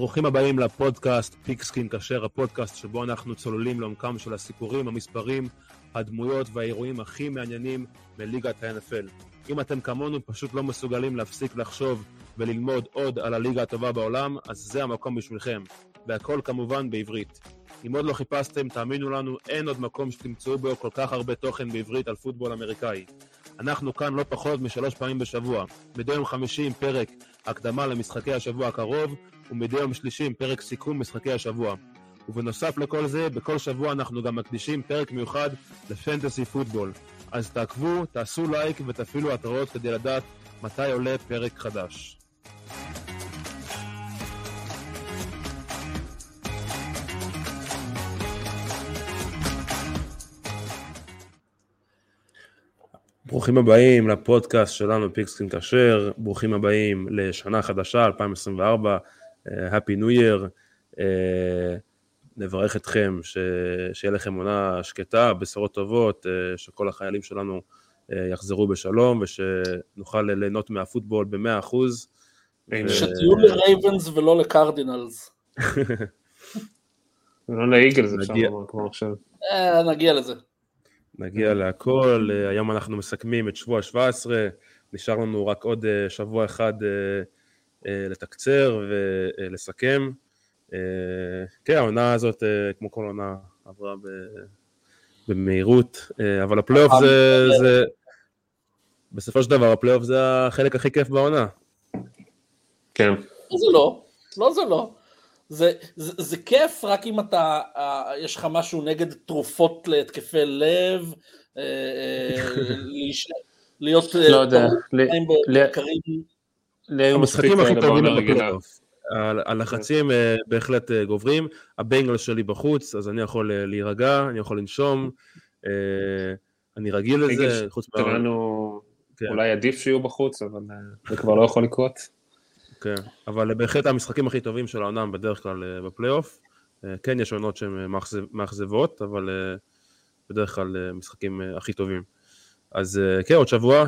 ברוכים הבאים לפודקאסט פיקסקין כשר, הפודקאסט שבו אנחנו צוללים לעומקם של הסיפורים, המספרים, הדמויות והאירועים הכי מעניינים מליגת ה-NFL. אם אתם כמונו פשוט לא מסוגלים להפסיק לחשוב וללמוד עוד על הליגה הטובה בעולם, אז זה המקום בשבילכם. והכל כמובן בעברית. אם עוד לא חיפשתם, תאמינו לנו, אין עוד מקום שתמצאו בו כל כך הרבה תוכן בעברית על פוטבול אמריקאי. אנחנו כאן לא פחות משלוש פעמים בשבוע. מדי יום חמישי עם פרק הקדמה למשחקי השבוע הקרוב, ומדי יום שלישי עם פרק סיכום משחקי השבוע. ובנוסף לכל זה, בכל שבוע אנחנו גם מקדישים פרק מיוחד לפנטסי פוטבול. אז תעקבו, תעשו לייק ותפעילו התראות כדי לדעת מתי עולה פרק חדש. ברוכים הבאים לפודקאסט שלנו פיקסקין כשר, ברוכים הבאים לשנה חדשה, 2024, uh, Happy New Year, uh, נברך אתכם, ש... שיהיה לכם שנה שקטה, בשורות טובות, uh, שכל החיילים שלנו uh, יחזרו בשלום ושנוכל ליהנות מהפוטבול ב-100%. שתהיו לרייבנס ולא לקרדינלס. ולא לאיגלס אפשר לומר כמו עכשיו. נגיע לזה. נגיע להכל, היום אנחנו מסכמים את שבוע 17, נשאר לנו רק עוד שבוע אחד לתקצר ולסכם. כן, העונה הזאת, כמו כל עונה, עברה במהירות, אבל הפלייאוף זה, זה, בסופו של דבר הפלייאוף זה החלק הכי כיף בעונה. כן. זה לא, לא זה לא. זה, זה, זה כיף רק אם אתה, אה, יש לך משהו נגד תרופות להתקפי לב, אה, אה, להיות... לא יודע, המשחקים הכי טובים בפלייאוף. הלחצים בהחלט גוברים, הבנגל שלי בחוץ, אז אני יכול להירגע, אני יכול לנשום, אני רגיל לזה, חוץ מה... אולי עדיף שיהיו בחוץ, אבל זה כבר לא יכול לקרות. כן, אבל בהחלט המשחקים הכי טובים של העונה בדרך כלל בפלייאוף. כן, יש עונות שהן מאכזבות, אבל בדרך כלל משחקים הכי טובים. אז כן, עוד שבוע,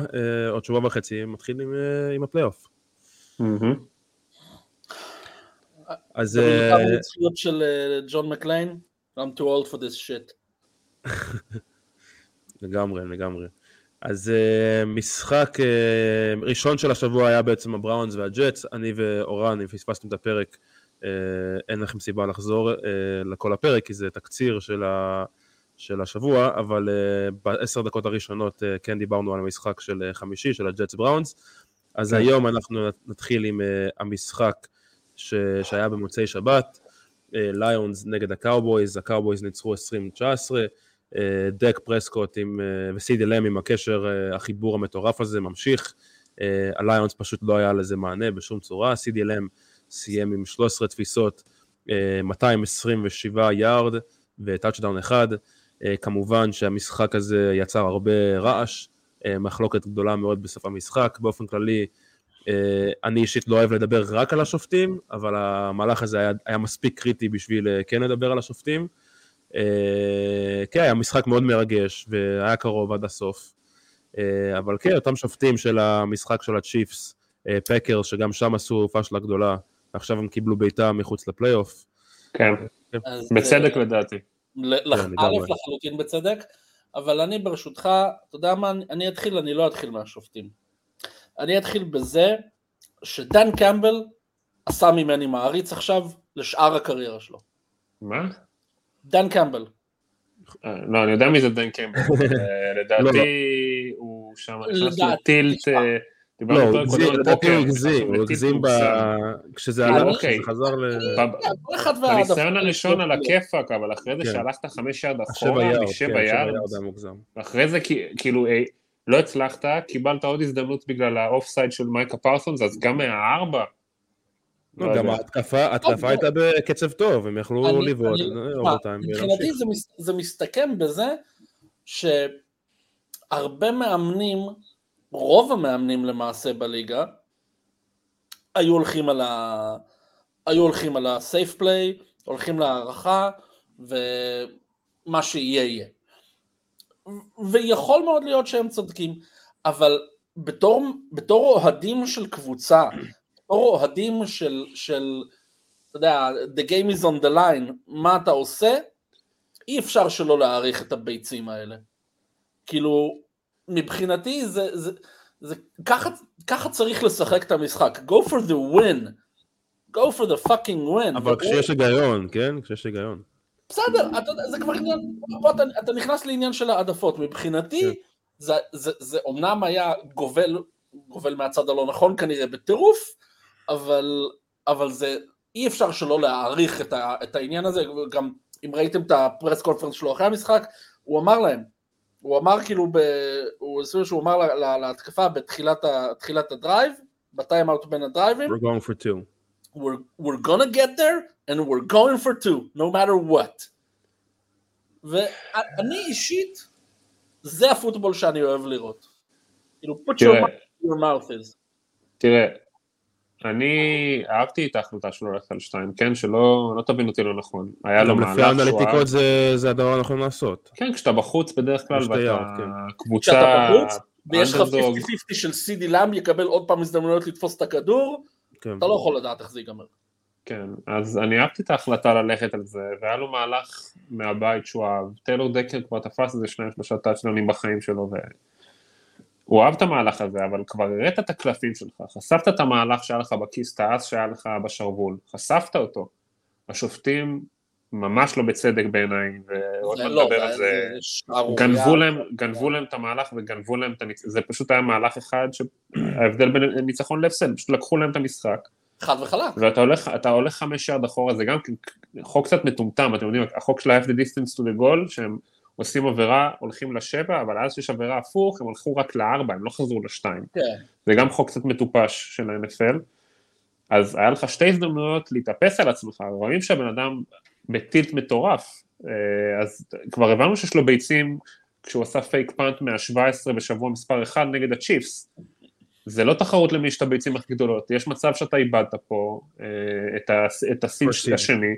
עוד שבוע וחצי מתחיל עם, עם הפלייאוף. אז... זה זכויות של ג'ון מקליין? I'm too old for this shit. לגמרי, לגמרי. אז uh, משחק uh, ראשון של השבוע היה בעצם הבראונס והג'טס, אני ואורן, אם פספסתם את הפרק, uh, אין לכם סיבה לחזור uh, לכל הפרק, כי זה תקציר של, ה, של השבוע, אבל uh, בעשר דקות הראשונות uh, כן דיברנו על המשחק של uh, חמישי, של הג'טס בראונס, אז כן. היום אנחנו נתחיל עם uh, המשחק ש, שהיה במוצאי שבת, ליונס uh, נגד הקאובויס, הקאובויס ניצחו 20-19, דק פרסקוט עם, וסידי לם עם הקשר, החיבור המטורף הזה ממשיך, הליונס פשוט לא היה לזה מענה בשום צורה, סידי לם סיים עם 13 תפיסות, 227 יארד וטאצ'דאון אחד, כמובן שהמשחק הזה יצר הרבה רעש, מחלוקת גדולה מאוד בסוף המשחק, באופן כללי אני אישית לא אוהב לדבר רק על השופטים, אבל המהלך הזה היה, היה מספיק קריטי בשביל כן לדבר על השופטים. כן, היה משחק מאוד מרגש והיה קרוב עד הסוף. אבל כן, אותם שופטים של המשחק של הצ'יפס, פקר, שגם שם עשו פאשלה גדולה, ועכשיו הם קיבלו בעיטה מחוץ לפלייאוף. כן, בצדק לדעתי. א', לחלוטין בצדק, אבל אני ברשותך, אתה יודע מה, אני אתחיל, אני לא אתחיל מהשופטים. אני אתחיל בזה שדן קמבל עשה ממני מעריץ עכשיו לשאר הקריירה שלו. מה? דן קמבל. לא, אני יודע מי זה דן קמבל, לדעתי הוא שם נכנס ל tilt, לא, הוא הגזים, הוא הגזים כשזה עלה, כשזה חזר ל... בניסיון הראשון על הכיפאק, אבל אחרי זה שהלכת חמש ירד אחורה, משבע ירד, אחרי זה כאילו לא הצלחת, קיבלת עוד הזדמנות בגלל ה offside של מיקה פרסונס, אז גם מהארבע, לא, גם ההתקפה הייתה בקצב טוב, הם יכלו לבעוט. מבחינתי זה מסתכם בזה שהרבה מאמנים, רוב המאמנים למעשה בליגה, היו הולכים על ה... היו הולכים על הסייף פליי, הולכים להערכה, ומה שיהיה יהיה. ויכול מאוד להיות שהם צודקים, אבל בתור, בתור אוהדים של קבוצה, בתור אוהדים של, של אתה יודע, the game is on the line, מה אתה עושה? אי אפשר שלא להעריך את הביצים האלה. כאילו, מבחינתי זה, זה, זה ככה, ככה צריך לשחק את המשחק. Go for the win. Go for the fucking win. אבל כשיש היגיון, כן? כשיש היגיון. בסדר, אתה, זה כבר עניין, אתה, אתה נכנס לעניין של העדפות. מבחינתי, כן. זה, זה, זה אומנם היה גובל, גובל מהצד הלא נכון כנראה בטירוף, אבל, אבל זה, אי אפשר שלא להעריך את, ה, את העניין הזה, גם אם ראיתם את ה press conference שלו אחרי המשחק, הוא אמר להם, הוא אמר כאילו, ב, הוא הסביר שהוא אמר להתקפה בתחילת ה drive, ב time out בין הדרייבים, We're going for two. We're, we're gonna get there and we're going for two, no matter what. ואני אישית, זה הפוטבול שאני אוהב לראות. כאילו, put your mouth your mouth is. תראה, אני אהבתי את ההחלטה שלו ללכת על שתיים, כן? שלא לא תבין אותי לא נכון. היה לו מהלך שהוא. לפי האנליטיקות זה הדבר הנכון לעשות. כן, כשאתה בחוץ בדרך כלל ואתה כן. קבוצה... כשאתה בחוץ ויש לך 50-50 של סידי לאם יקבל עוד פעם הזדמנויות לתפוס את הכדור, כן. אתה לא יכול לדעת איך זה ייגמר. כן, אז אני אהבתי את ההחלטה ללכת על זה, והיה לו מהלך מהבית שהוא אהב. טיילור דקר כבר תפס איזה שניים שלושה טאצ'לונים בחיים שלו, הוא אהב את המהלך הזה, אבל כבר הראית את הקלפים שלך, חשפת את המהלך שהיה לך בכיס, את האס שהיה לך בשרוול, חשפת אותו. השופטים ממש לא בצדק בעיניי, ועוד מעט לא, נדבר על זה, גנבו להם, גנבו להם את המהלך וגנבו להם את הניצחון, זה פשוט היה מהלך אחד שההבדל בין ניצחון להפסד, פשוט לקחו להם את המשחק. חד וחלק. ואתה הולך, הולך חמש ירד אחורה, זה גם חוק קצת מטומטם, אתם יודעים, החוק של ה-F the distance to the goal, שהם עושים עבירה, הולכים לשבע, אבל אז שיש עבירה הפוך, הם הלכו רק לארבע, הם לא חזרו לשתיים. כן. זה גם חוק קצת מטופש של ה-NFL. אז היה לך שתי הזדמנויות להתאפס על עצמך, רואים שהבן אדם בטילט מטורף, אה, אז כבר הבנו שיש לו ביצים כשהוא עשה פייק פאנט מה-17 בשבוע מספר 1 נגד הצ'יפס. זה לא תחרות למי יש את הביצים הכי גדולות, יש מצב שאתה איבדת פה אה, את הסין השני,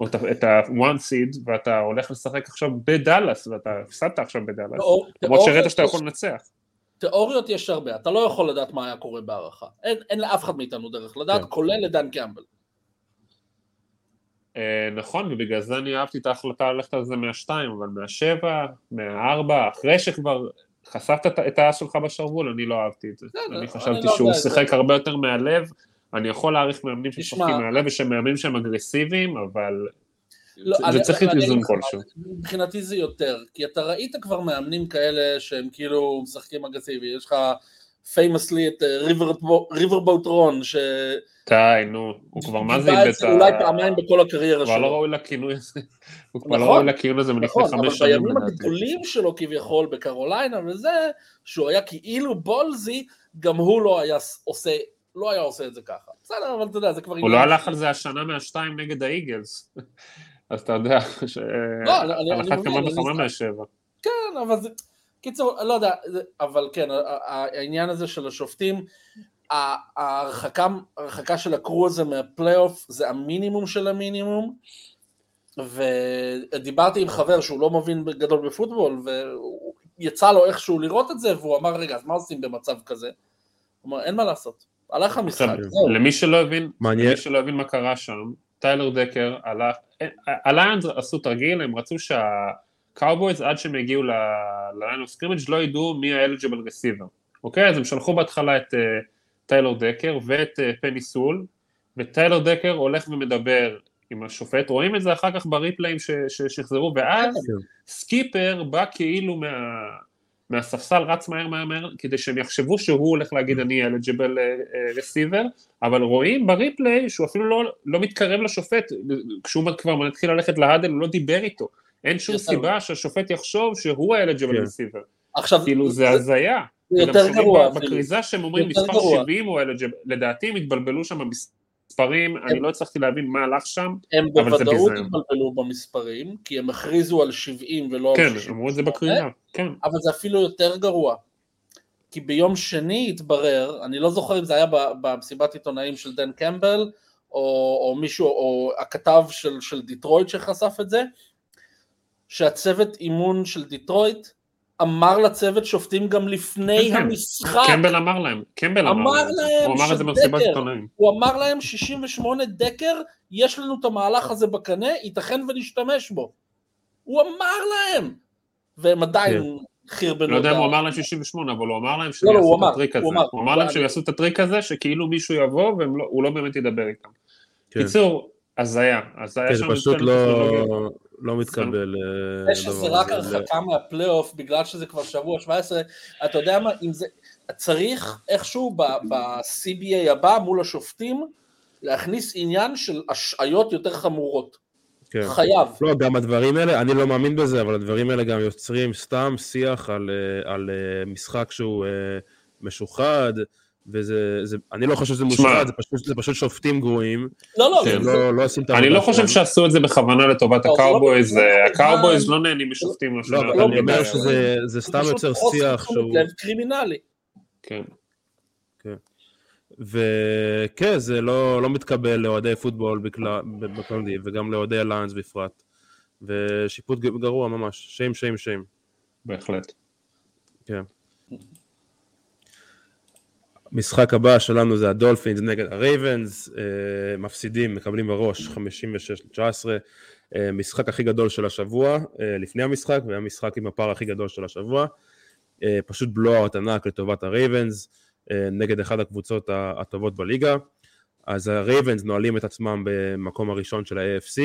או את ה-one seed, ואתה הולך לשחק עכשיו בדאלאס, ואתה הפסדת עכשיו בדאלאס, למרות שהראית שאתה יכול לנצח. תיאוריות יש הרבה, אתה לא יכול לדעת מה היה קורה בהערכה, אין, אין לאף אחד מאיתנו דרך לדעת, כן. כולל לדן קמבל. אה, נכון, ובגלל זה אני אהבתי את ההחלטה ללכת על זה מהשתיים, אבל מהשבע, מהארבע, אחרי שכבר חשפת את האס שלך בשרוול, אני לא אהבתי את זה. אני חשבתי לא שהוא שיחק הרבה יותר מהלב, אני יכול להעריך מאמנים שמשחקים מהלב ושמאמנים שהם אגרסיביים, אבל לא, זה, צריך להיות איזון כלשהו. מבחינתי זה יותר, כי אתה ראית כבר מאמנים כאלה שהם כאילו משחקים אגרסיבי, יש לך פיימסלי את ריברבוט רון, ש... די, נו, הוא כבר מה זה איבד את ה... אולי פעמיים בכל הקריירה שלו. הוא כבר לא ראוי לכינוי הזה. הוא כבר לא ראוי לכינוי הזה מלפני נכון, חמש שנים. אבל בימים הגדולים שלו כביכול בקרוליינה וזה, שהוא היה כאילו בולזי, גם הוא לא היה עושה לא היה עושה את זה ככה. בסדר, אבל אתה יודע, זה כבר... הוא לא הלך על זה השנה מהשתיים נגד האיגלס. אז אתה יודע, לא. על אחת כמה וכמה מהשבע. כן, אבל זה... קיצור, לא יודע, אבל כן, העניין הזה של השופטים, ההרחקה של הקרו הזה מהפלייאוף זה המינימום של המינימום, ודיברתי עם חבר שהוא לא מבין גדול בפוטבול, ויצא לו איכשהו לראות את זה, והוא אמר, רגע, אז מה עושים במצב כזה? הוא אמר, אין מה לעשות, הלך המשחק, זהו. למי שלא הבין, למי שלא הבין מה קרה שם, טיילר דקר הלך, הליונס עשו תרגיל, הם רצו שהקאובויז עד שהם הגיעו ל line of scrimmage לא ידעו מי ה eligible receiver, אוקיי? אז הם שלחו בהתחלה את uh, טיילר דקר ואת uh, פניי סול, וטיילר דקר הולך ומדבר עם השופט, רואים את זה אחר כך בריפליים ששחזרו, ואז כן. סקיפר בא כאילו מה... מהספסל רץ מהר מהר מהר כדי שהם יחשבו שהוא הולך להגיד אני eligible receiver, אבל רואים ב replay שהוא אפילו לא, לא מתקרב לשופט, כשהוא כבר מתחיל ללכת ל huddle הוא לא דיבר איתו, אין שום סיבה שהשופט יחשוב שהוא ה eligible receiver, כן. עכשיו כאילו זה הזיה, יותר גרוע, בכריזה שהם אומרים מספר 70 הוא eligible, לדעתי הם התבלבלו שם מספרים, אני לא הצלחתי להבין מה הלך שם, הם בוודאות התבלבלו במספרים, כי הם הכריזו על 70 ולא כן, על 60. כן, אמרו את זה בקריאה, כן. אבל זה אפילו יותר גרוע. כי ביום שני התברר, אני לא זוכר אם זה היה במסיבת עיתונאים של דן קמבל, או, או מישהו, או הכתב של, של דיטרויט שחשף את זה, שהצוות אימון של דיטרויט אמר לצוות שופטים גם לפני כן, כן. המשחק. קמבל אמר להם, קמבל אמר, אמר להם, הוא אמר את זה במסיבת עיתונאים. הוא אמר להם 68 דקר, יש לנו את המהלך הזה בקנה, ייתכן ונשתמש בו. הוא אמר להם! והם עדיין כן. חרבנו. לא יודע אם הוא אמר להם 68, אבל הוא אמר להם שהם לא, לא, יעשו את הטריק הזה. הוא אמר להם שהם יעשו את הטריק הזה, שכאילו מישהו יבוא והוא לא באמת ידבר איתם. קיצור, הזיה, הזיה שם. זה פשוט לא... לא מתקבל. זה שזה רק הרחקה מהפלייאוף, בגלל שזה כבר שבוע 17, אתה יודע מה, אם זה, צריך איכשהו ב-CBA הבא מול השופטים, להכניס עניין של השעיות יותר חמורות. כן. חייב. לא, גם הדברים האלה, אני לא מאמין בזה, אבל הדברים האלה גם יוצרים סתם שיח על, אה, על אה, משחק שהוא אה, משוחד, וזה, זה, אני לא חושב שזה מושחת, זה פשוט, זה פשוט שופטים גרועים. לא, לא, כן, לא, לא עושים את אני לא חושב שעשו את זה בכוונה לטובת לא, הקאובויז, לא הקאובויז לא נהנים משופטים. לא, אבל אני אומר שזה סתם יוצר שיח שהוא... לב קרימינלי. כן. כן. וכן, זה לא, לא מתקבל לאוהדי פוטבול בכללי, וגם לאוהדי הליינס בפרט. ושיפוט גרוע ממש, שיים, שיים, שיים. בהחלט. כן. המשחק הבא שלנו זה הדולפינס נגד הרייבנס, אה, מפסידים, מקבלים בראש 56-19, אה, משחק הכי גדול של השבוע, אה, לפני המשחק, והיה משחק עם הפער הכי גדול של השבוע, פשוט blowout ענק לטובת הרייבנס, נגד אחת הקבוצות הטובות בליגה, אז הרייבנס נועלים את עצמם במקום הראשון של ה-AFC,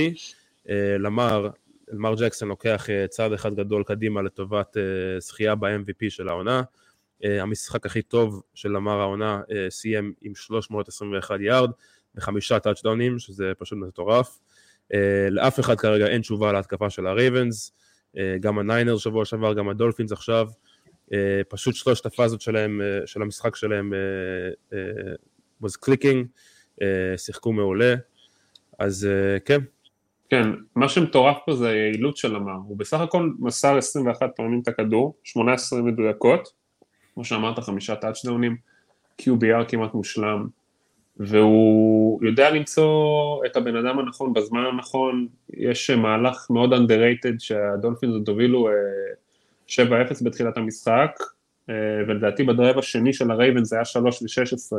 לאמר, לאמר ג'קסון לוקח צעד אחד גדול קדימה לטובת זכייה ב-MVP של העונה, המשחק הכי טוב של לאמר העונה אה, סיים עם 321 יארד וחמישה טאצ'דאונים, שזה פשוט מטורף. אה, לאף אחד כרגע אין תשובה להתקפה של הרייבנס, גם הניינרס שבוע שעבר, גם הדולפינס עכשיו. פשוט שלושת הפאזות שלהם, של המשחק שלהם was clicking, שיחקו מעולה, אז כן. כן, מה שמטורף פה זה היעילות של למר, הוא בסך הכל מסר 21 פעמים את הכדור, 18 מדויקות, כמו שאמרת, חמישה טאצ'דאונים, QBR כמעט מושלם, והוא יודע למצוא את הבן אדם הנכון בזמן הנכון, יש מהלך מאוד underrated שהדולפינס עוד הובילו 7-0 אה, בתחילת המשחק, אה, ולדעתי ב drive השני של הרייבנס זה היה 3 ו-16,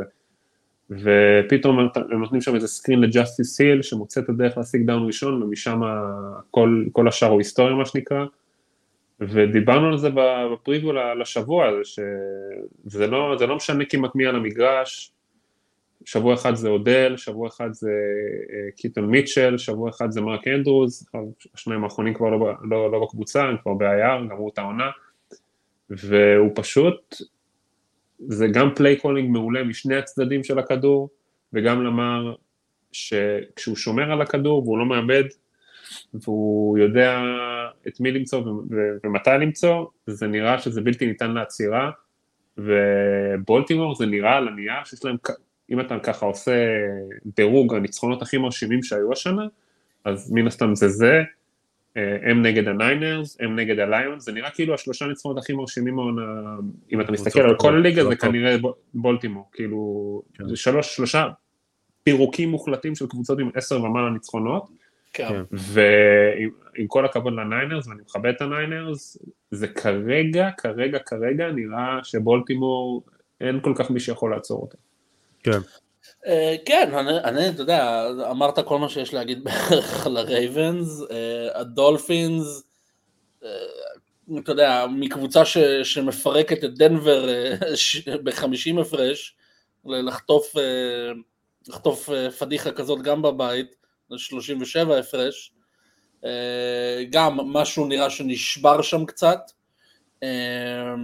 ופתאום הם נותנים שם איזה screen לג'אסטיס היל שמוצא את הדרך להשיג down ראשון ומשם כל, כל השאר הוא היסטוריה מה שנקרא, ודיברנו על זה ב preview לשבוע שזה לא, לא משנה כמעט מי על המגרש, שבוע אחד זה אודל, שבוע אחד זה אה, קיטון מיטשל, שבוע אחד זה מרק אנדרוז, השניים האחרונים כבר לא, לא, לא בקבוצה, הם כבר ב-IR, גמרו את העונה, והוא פשוט, זה גם play calling מעולה משני הצדדים של הכדור, וגם לאמר שכשהוא שומר על הכדור והוא לא מאבד, והוא יודע את מי למצוא ומתי למצוא, זה נראה שזה בלתי ניתן לעצירה, ובולטימור זה נראה על הנייר שיש להם, אם אתה ככה עושה דירוג הניצחונות הכי מרשימים שהיו השנה, אז מן הסתם זה זה, אה, הם נגד הניינרס, הם נגד הליונס, זה נראה כאילו השלושה ניצחונות הכי מרשימים אם אתה מסתכל על כל הליגה זה כנראה בולטימור, כאילו, כן. זה שלוש, שלושה פירוקים מוחלטים של קבוצות עם עשר ומעלה ניצחונות, כן. כן. ועם כל הכבוד לניינרס, ואני מכבד את הניינרס, זה כרגע, כרגע, כרגע נראה שבולטימור, אין כל כך מי שיכול לעצור אותה. כן. Uh, כן, אני, אני, אתה יודע, אמרת כל מה שיש להגיד בערך על הרייבנס, uh, הדולפינס, uh, אתה יודע, מקבוצה ש, שמפרקת את דנבר uh, ב-50 הפרש, לחטוף, לחטוף פדיחה כזאת גם בבית, 37 הפרש, אה, גם משהו נראה שנשבר שם קצת. אה,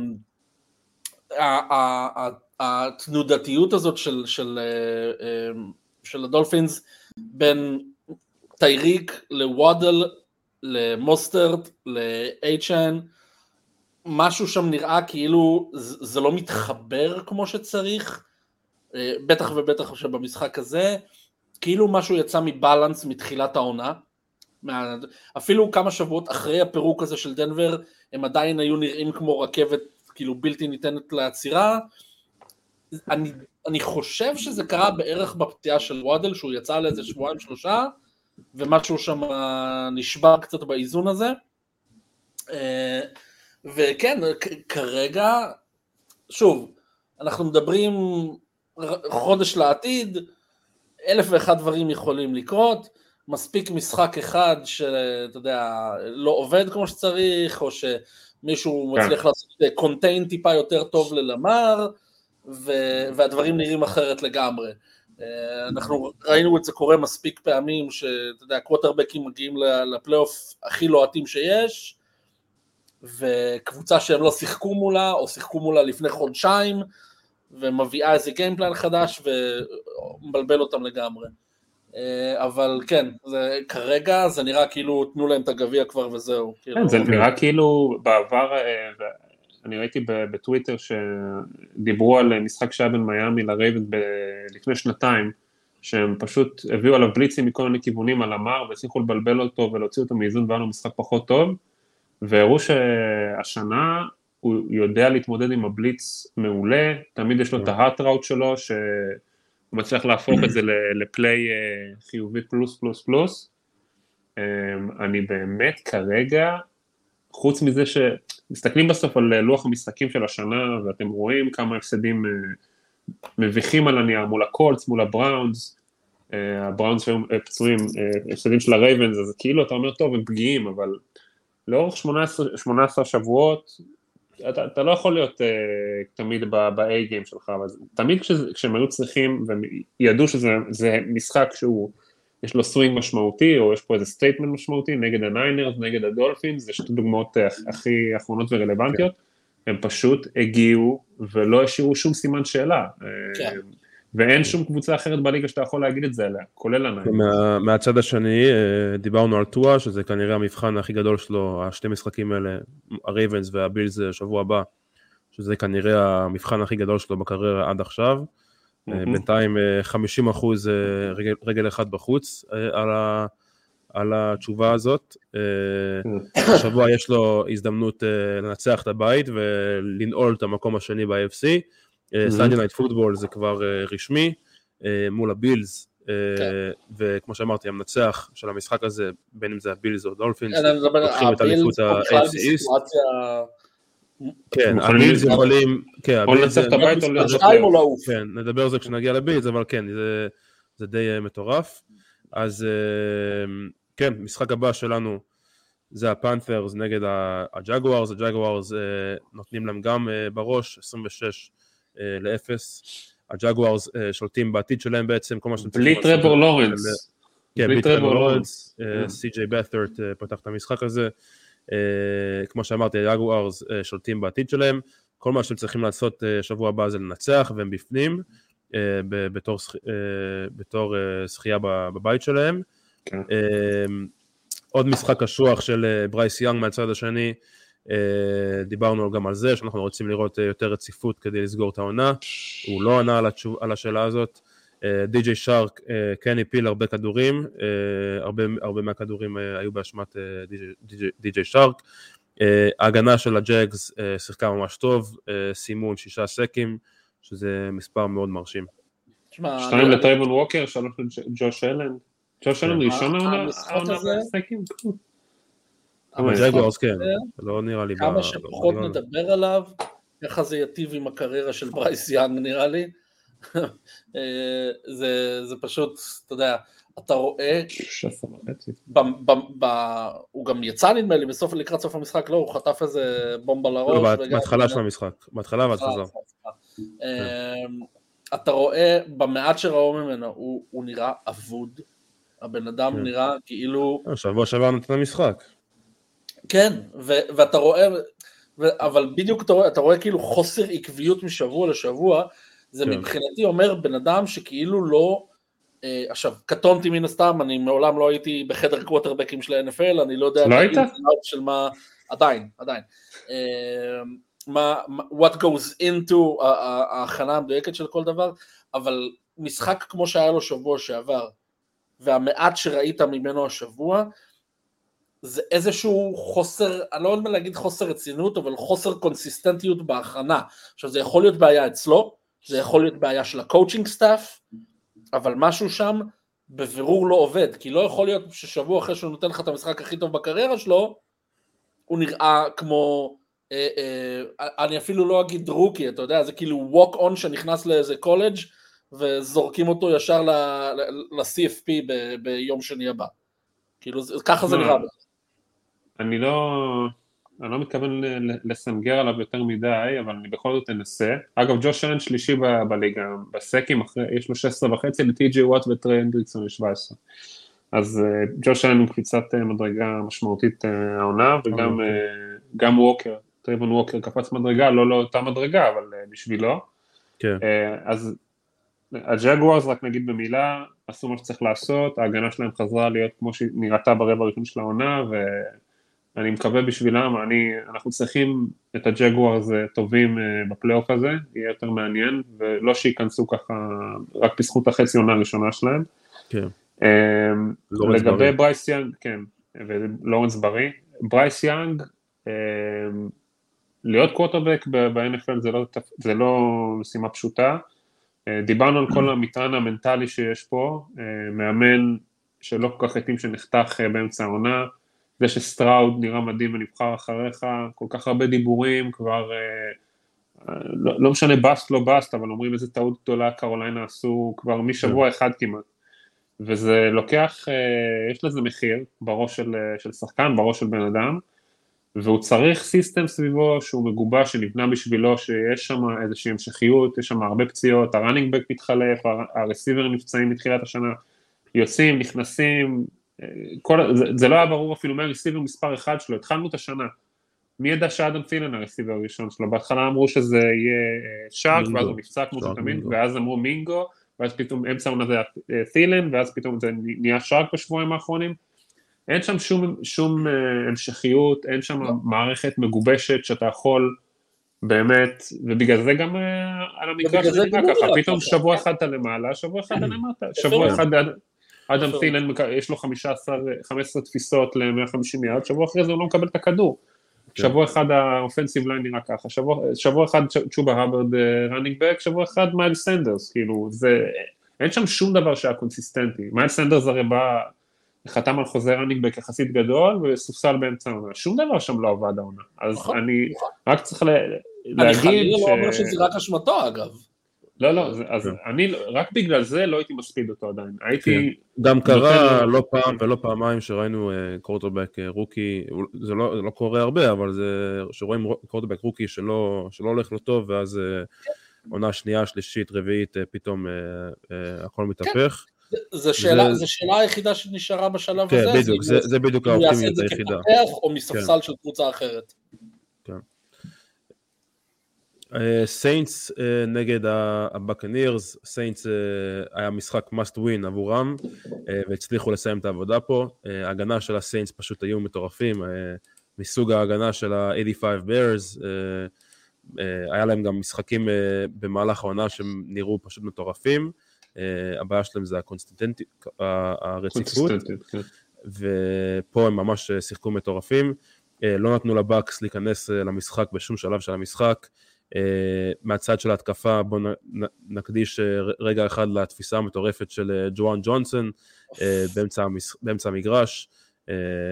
התנודתיות הזאת של, של, אה, של הדולפינס בין טייריק לוואדל למוסטרד ל-HN משהו שם נראה כאילו זה לא מתחבר כמו שצריך. בטח ובטח שבמשחק הזה כאילו משהו יצא מבלנס מתחילת העונה, אפילו כמה שבועות אחרי הפירוק הזה של דנבר, הם עדיין היו נראים כמו רכבת כאילו בלתי ניתנת לעצירה. אני, אני חושב שזה קרה בערך בפתיעה של וואדל, שהוא יצא לאיזה שבועיים שלושה, ומשהו שם נשבר קצת באיזון הזה. אה, וכן, כרגע, שוב, אנחנו מדברים חודש לעתיד, אלף ואחד דברים יכולים לקרות, מספיק משחק אחד שאתה יודע, לא עובד כמו שצריך, או שמישהו כן. מצליח לעשות קונטיין טיפה יותר טוב ללמר, והדברים נראים אחרת לגמרי. אה, אנחנו ראינו את זה קורה מספיק פעמים, שאתה יודע, קווטרבקים מגיעים לפלייאוף הכי לוהטים שיש, וקבוצה שהם לא שיחקו מולה, או שיחקו מולה לפני חודשיים, ומביאה איזה גיימפלן חדש ומבלבל אותם לגמרי. אה, אבל כן, זה, כרגע זה נראה כאילו תנו להם את הגביע כבר וזהו. כאילו... כן, זה נראה כאילו בעבר, אה, אני ראיתי בטוויטר שדיברו על משחק שהיה בין מיאמי לרייבן לפני שנתיים, שהם פשוט הביאו עליו בליצים מכל מיני כיוונים על המר והצליחו לבלבל אותו ולהוציא אותו מאיזון והיה לו משחק פחות טוב, והראו שהשנה הוא יודע להתמודד עם הבליץ מעולה, תמיד יש לו את ההאט ראוט שלו, שהוא מצליח להפוך את זה לפליי אה, חיובי פלוס פלוס פלוס. אמ, אני באמת כרגע, חוץ מזה שמסתכלים בסוף על לוח המשחקים של השנה, ואתם רואים כמה הפסדים אה, מביכים על הנייר מול הקולטס, מול הבראונס, אה, הבראונס שהיו פצועים, הפסדים של הרייבנס, אז כאילו אתה אומר, טוב, הם פגיעים, אבל לאורך 18, 18 שבועות, אתה, אתה לא יכול להיות uh, תמיד ב-A game שלך, אבל תמיד כש, כשהם היו צריכים, והם ידעו שזה משחק שהוא, יש לו סווינג משמעותי, או יש פה איזה statement משמעותי, נגד הניינרס, נגד הדולפינס, זה שתי דוגמאות uh, הכי אחרונות ורלוונטיות, כן. הם פשוט הגיעו ולא השאירו שום סימן שאלה. כן. Uh, ואין שום קבוצה אחרת בליגה שאתה יכול להגיד את זה עליה, כולל הניימס. מה, מהצד השני, אה, דיברנו על טואה, שזה כנראה המבחן הכי גדול שלו, השתי משחקים האלה, הרייבנס והבילס שבוע הבא, שזה כנראה המבחן הכי גדול שלו בקריירה עד עכשיו. Mm-hmm. בינתיים 50 אה, אחוז רגל, רגל אחד בחוץ על, ה, על התשובה הזאת. Mm-hmm. השבוע יש לו הזדמנות לנצח את הבית ולנעול את המקום השני ב-AFC. Sunday Night Football זה כבר אה, רשמי, אה, מול הבילס, אה, כן. וכמו שאמרתי, המנצח של המשחק הזה, בין אם זה הבילס או דולפינס, לוקחים את אליפות ה-AFC East. כן, הבילס יכולים, כן, הבילס, כן, נדבר על זה כשנגיע לבילס, אבל כן, זה די מטורף. אז כן, משחק הבא שלנו זה הפנתרס נגד הג'גוארס, הג'גוארס נותנים להם גם בראש, 26 אה, לאפס. הג'גוארס אה, שולטים בעתיד שלהם בעצם, כל מה שאתם צריכים... בלי טרוור לורנס. כן, בלי טרבור לורנס. אה, סי.ג'יי בת'ארד פתח את המשחק הזה. כמו שאמרתי, הג'גוארס שולטים בעתיד שלהם. כל מה שהם צריכים לעשות שבוע הבא זה לנצח, והם בפנים, בתור, זכייה בבית שלהם. כן. עוד משחק קשוח של ברייס יאנג מהצד השני. אה, דיברנו גם על זה שאנחנו רוצים לראות אה, יותר רציפות כדי לסגור את העונה, הוא לא ענה על, התשוב, על השאלה הזאת. אה, די.ג'יי צ'ארק כן הפיל הרבה כדורים, הרבה, הרבה מהכדורים היו באשמת די.ג'יי צ'ארק. ההגנה של הג'אגס שיחקה ממש טוב, סיימו עם שישה סאקים, שזה מספר מאוד מרשים. שתיים לטרבון ווקר, שלוש לג'וש אלן. ג'וש אלן ראשון העונה ג'גוורס כן, לא נראה לי... כמה שפחות נדבר עליו, ככה זה יטיב עם הקריירה של ברייס יאנג נראה לי. אה, זה, זה פשוט, אתה יודע, אתה רואה, ב, ב, ב, הוא גם יצא נדמה לי בסוף, לקראת סוף המשחק, לא, הוא חטף איזה בומבה לראש. לא, בהתחלה של המשחק, בהתחלה ואז חזר. אה, אתה רואה, במעט שראו ממנו, הוא, הוא נראה אבוד, הבן אדם כן. נראה כאילו... שבוע שעבר נתן משחק. כן, ו- ואתה רואה, ו- אבל בדיוק אתה רואה, אתה רואה כאילו חוסר עקביות משבוע לשבוע, זה כן. מבחינתי אומר בן אדם שכאילו לא, אה, עכשיו, קטונתי מן הסתם, אני מעולם לא הייתי בחדר קווטרבקים של ה-NFL, אני לא יודע, לא היית? של מה, עדיין, עדיין. אה, מה, what goes into ההכנה המדויקת של כל דבר, אבל משחק כמו שהיה לו שבוע שעבר, והמעט שראית ממנו השבוע, זה איזשהו חוסר, אני לא יודע להגיד חוסר רצינות, אבל חוסר קונסיסטנטיות בהכנה. עכשיו זה יכול להיות בעיה אצלו, זה יכול להיות בעיה של ה coaching staff, אבל משהו שם בבירור לא עובד, כי לא יכול להיות ששבוע אחרי שהוא נותן לך את המשחק הכי טוב בקריירה שלו, הוא נראה כמו אה, אה, אני אפילו לא אגיד רוקי, אתה יודע, זה כאילו ווק און שנכנס לאיזה קולג' וזורקים אותו ישר ל-CFP ביום שני הבא. כאילו, ככה זה נראה. אני לא, אני לא מתכוון לסנגר עליו יותר מדי, אבל אני בכל זאת אנסה. אגב, ג'וש אלן שלישי בליגה, בסקים, יש לו 16 וחצי, לטי.ג'י וואט וטרי הנדריקסון ל-17. אז אה, ג'וש אלן עם קפיצת אה, מדרגה משמעותית אה, העונה, וגם אה, גם ווקר, טרבון ווקר קפץ מדרגה, לא לאותה לא מדרגה, אבל אה, בשבילו. כן. אה, אז הג'גוורס, רק נגיד במילה, עשו מה שצריך לעשות, ההגנה שלהם חזרה להיות כמו שהיא נראתה ברבע הראשון של העונה, ואני מקווה בשבילם, אני, אנחנו צריכים את הג'גוורס טובים בפלייאוף הזה, יהיה יותר מעניין, ולא שייכנסו ככה רק בזכות החצי עונה הראשונה שלהם. כן. אמ, לגבי ברייס יאנג, כן, ולורנס בריא, ברייס יאנג, אמ, להיות קווטרבק ב-NFL זה, לא, זה לא משימה פשוטה, אה, דיברנו על כל המטען המנטלי שיש פה, אה, מאמן שלא כל כך התאים שנחתך אה, באמצע העונה, זה שסטראוד נראה מדהים ונבחר אחריך, כל כך הרבה דיבורים, כבר לא, לא משנה bust לא bust, אבל אומרים איזה טעות גדולה קרוליינה עשו כבר משבוע כן. אחד כמעט. וזה לוקח, אה, יש לזה מחיר בראש של, אה, של שחקן, בראש של בן אדם, והוא צריך system סביבו שהוא מגובש, שנבנה בשבילו, שיש שם איזושהי המשכיות, יש שם הרבה פציעות, ה running back מתחלף, ה receiver נפצעים מתחילת השנה, יוצאים, נכנסים, אה, כל, זה, זה לא היה ברור אפילו מי ה receiver מספר אחד שלו, התחלנו את השנה, מי ידע שאדם פילן הרסיבר הראשון שלו, בהתחלה אמרו שזה יהיה שארק, ואז הוא נפצע כמו שתמיד, ואז אמרו מינגו, ואז פתאום אמצע העונה זה היה תילן, ואז פתאום זה נהיה שרק בשבועיים האחרונים. אין שם שום, שום uh, המשכיות, אין שם לא. מערכת מגובשת שאתה יכול באמת, ובגלל זה גם על המגרש זה נראה ככה, פתאום שבוע אחד אתה למעלה, שבוע אחד אתה למטה, שבוע אחד אדם תילן, יש לו 15, 15 תפיסות ל-150 יארד, שבוע אחרי זה הוא לא מקבל את הכדור. כן. שבוע אחד ה offensive line נראה ככה, שבוע, שבוע אחד צ'ובה האברד running back, שבוע אחד מיילס סנדרס, כאילו זה, אין שם שום דבר שהיה קונסיסטנטי, מיילס סנדרס הרי בא, חתם על חוזה running back יחסית גדול וסופסל באמצע העונה, שום דבר שם לא עבד העונה, אז נכון, אני נכון. רק צריך להגיד אני חלילה לא אומר שזה רק אשמתו אגב. לא, לא, אז כן. אני רק בגלל זה לא הייתי מספיד אותו עדיין. הייתי... כן. גם קרה לא פעם ולא פעמיים שראינו קורטובק אה, rookie, זה לא, לא קורה הרבה, אבל זה שרואים quarterback rookie שלא הולך לו טוב, ואז אה, עונה שנייה, שלישית, רביעית, אה, פתאום הכל מתהפך. זו שאלה, זה... שאלה היחידה שנשארה בשלב כן, הזה. כן, בדיוק, זה, זה בדיוק האופטימיות היחידה. הוא יעשה את זה כפותח או מספסל כן. של קבוצה אחרת. סיינטס אה, נגד הבאקנירס, סיינטס אה, היה משחק must win עבורם uh, והצליחו לסיים את העבודה פה. Uh, ההגנה של הסיינטס פשוט היו מטורפים, uh, מסוג ההגנה של ה-85 Bears, uh, uh, היה להם גם משחקים uh, במהלך העונה שהם נראו פשוט מטורפים. Uh, הבעיה שלהם זה הקונסטנטיות, הרציפות, כן. ופה הם ממש שיחקו מטורפים. לא נתנו לבאקס להיכנס למשחק בשום שלב של המשחק. Uh, מהצד של ההתקפה בואו נקדיש uh, רגע אחד לתפיסה המטורפת של uh, ג'ואן ג'ונסון באמצע, המש... באמצע המגרש,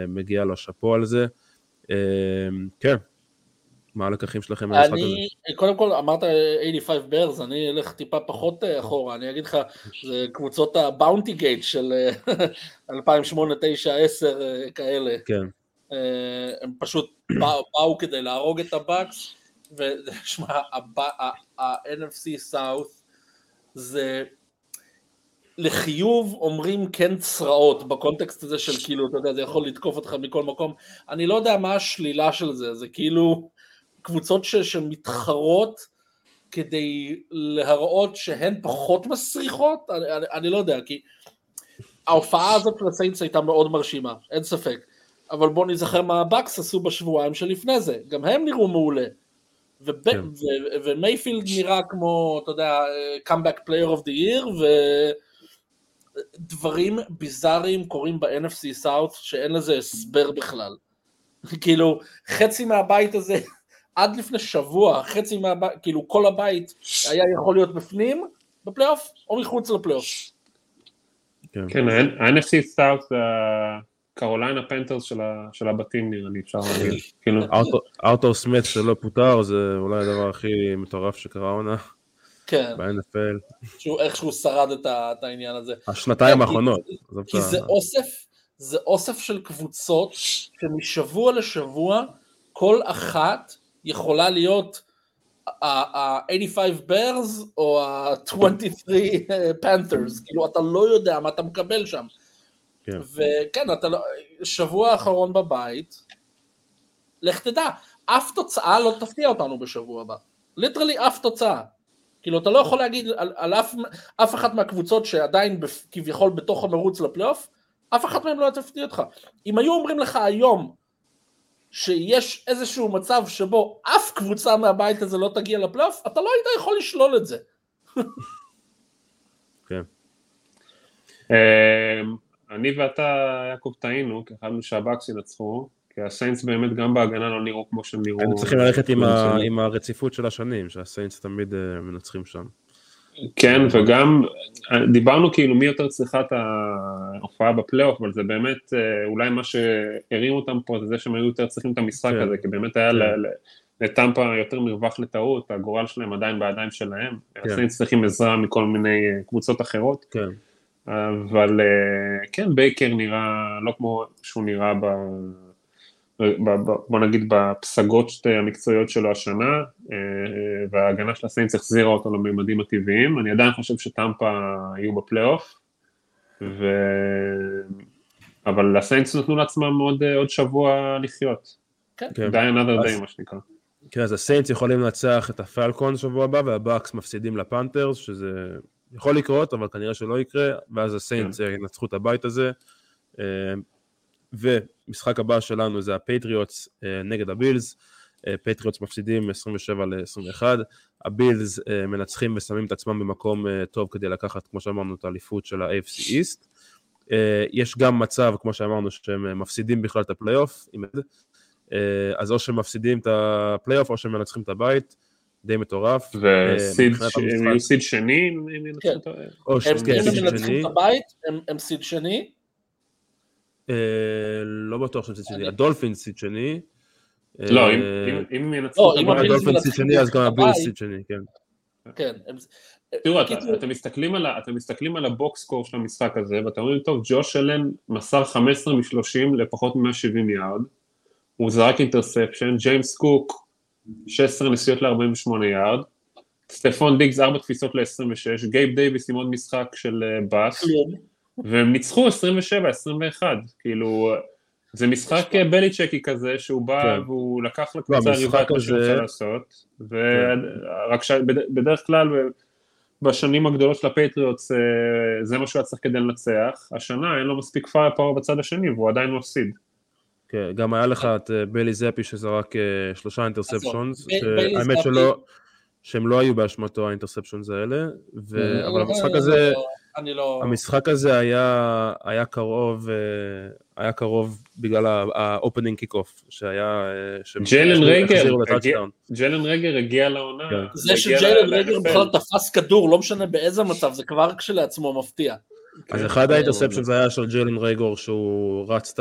מגיע לו שאפו על זה. כן, מה הלקחים שלכם מהמשחק הזה? קודם כל אמרת 85 ברז, אני אלך טיפה פחות אחורה, אני אגיד לך, זה קבוצות הבאונטי גייט של 2008, 9, 10 כאלה. כן. הם פשוט באו כדי להרוג את הבאקס. ושמע, ה-NFC South זה לחיוב אומרים כן צרעות בקונטקסט הזה של כאילו, אתה יודע, זה יכול לתקוף אותך מכל מקום. אני לא יודע מה השלילה של זה, זה כאילו קבוצות ש, שמתחרות כדי להראות שהן פחות מסריחות, אני, אני, אני לא יודע, כי ההופעה הזאת של הסיינטס הייתה מאוד מרשימה, אין ספק. אבל בואו נזכר מה הבאקס עשו בשבועיים שלפני זה, גם הם נראו מעולה. כן. ומייפילד נראה כמו, אתה יודע, Comeback Player of the Year, ודברים ביזאריים קורים ב-NFC South שאין לזה הסבר בכלל. כאילו, חצי מהבית הזה, עד לפני שבוע, חצי מהבית, כאילו כל הבית היה יכול להיות בפנים, בפלייאוף, או מחוץ לפלייאוף. כן, ה-NFC South קרוליינה פנטרס של הבתים נראה לי, אפשר להגיד. כאילו, ארתור סמית שלא פוטר, זה אולי הדבר הכי מטורף שקרה עונה. כן. ב-NFL. איכשהו שרד את העניין הזה. השנתיים האחרונות. כי זה אוסף, זה אוסף של קבוצות שמשבוע לשבוע כל אחת יכולה להיות ה-85 Bears או ה-23 Panthers, כאילו אתה לא יודע מה אתה מקבל שם. כן. וכן, אתה לא, שבוע האחרון בבית, לך תדע, אף תוצאה לא תפתיע אותנו בשבוע הבא. ליטרלי אף תוצאה. כאילו אתה לא יכול להגיד על, על אף, אף אחת מהקבוצות שעדיין כביכול בתוך המרוץ לפלייאוף, אף אחת מהן לא תפתיע אותך. אם היו אומרים לך היום שיש איזשהו מצב שבו אף קבוצה מהבית הזה לא תגיע לפלייאוף, אתה לא היית יכול לשלול את זה. כן. אני ואתה, יעקב, טעינו, כי חשבנו שהבאקס ינצחו, כי הסיינטס באמת גם בהגנה לא נראו כמו שהם נראו. הם צריכים ללכת עם, ה... עם הרציפות של השנים, שהסיינטס תמיד אה, מנצחים שם. כן, וגם דיברנו כאילו מי יותר צריכה את ההופעה בפלייאוף, אבל זה באמת אה, אולי מה שהרים אותם פה זה זה שהם היו יותר צריכים את המשחק כן. הזה, כי באמת היה כן. לטמפה יותר מרווח לטעות, הגורל שלהם עדיין בידיים שלהם, כן. הסיינס צריכים עזרה מכל מיני אה, קבוצות אחרות. כן. אבל כן, בייקר נראה לא כמו שהוא נראה ב... בוא נגיד בפסגות המקצועיות שלו השנה, אה, וההגנה של הסיינס החזירה אותו לממדים הטבעיים, אני עדיין חושב שטמפה יהיו בפלייאוף, ו... אבל הסיינס נתנו לעצמם עוד, עוד שבוע לחיות, כן. die another day מה שנקרא. כן, אז הסיינס יכולים לנצח את הפלקון שבוע הבא, והבאקס מפסידים לפנתרס, שזה יכול לקרות, אבל כנראה שלא יקרה, ואז הסיינס כן. ינצחו את הבית הזה. אה, ומשחק הבא שלנו זה הפטריוטס אה, נגד הבילס, פטריוטס מפסידים 27 ל-21, הבילס אה, מנצחים ושמים את עצמם במקום אה, טוב כדי לקחת, כמו שאמרנו, את האליפות של ה-AFC East. יש גם מצב, כמו שאמרנו, שהם מפספסים בכלל את הפלייאוף, אז או שהם מפספסים את הפלייאוף או שהם מנצחים את הבית. די מטורף. ו seed שני? כן. הם מנצחים את הבית, הם seed שני, אה, לא בטוח שהם seed שני, הדולפין seed שני. לא, אם הם ינצחו את הדולפין seed שני, אז גם הביל seed שני, כן. כן. תראו, אתם מסתכלים על ה box score של המשחק הזה, ואתם אומרים, טוב, ג'וש אלן מסר 15 מ-30 לפחות מ-170 יארד, הוא זרק interception, ג'יימס קוק, 16 נשיאות ל-48 יארד, סטפון דיגס 4 תפיסות ל-26, גייב דייוויס עם עוד משחק של bust, והם ניצחו 27-21, כאילו, זה משחק כן. בליצ'קי כזה, שהוא בא כן. והוא לקח לקבוצה היריבה את מה שהוא רוצה לעשות, ורק כן. שבדרך כלל בשנים הגדולות של הפטריוטס אה, זה מה שהוא היה צריך כדי לנצח, השנה אין לו מספיק fire power בצד השני והוא עדיין מפסיד. כן, גם היה לך את אה, ביילי זפי שזרק אה, שלושה interceptions, האמת שלא, שהם לא היו באשמתו ה interceptions האלה, אבל המשחק הזה... אני לא... המשחק הזה היה, היה קרוב, אה, היה קרוב בגלל ה opening kickoff, שהיה... ג'יילן רגר, ג'יילן רגר הגיע לעונה. כן. זה שג'יילן רגר בכלל תפס כדור, לא משנה באיזה מצב, זה כבר כשלעצמו מפתיע. אז אחד ה interception זה היה של ג'יילן רגר, שהוא רץ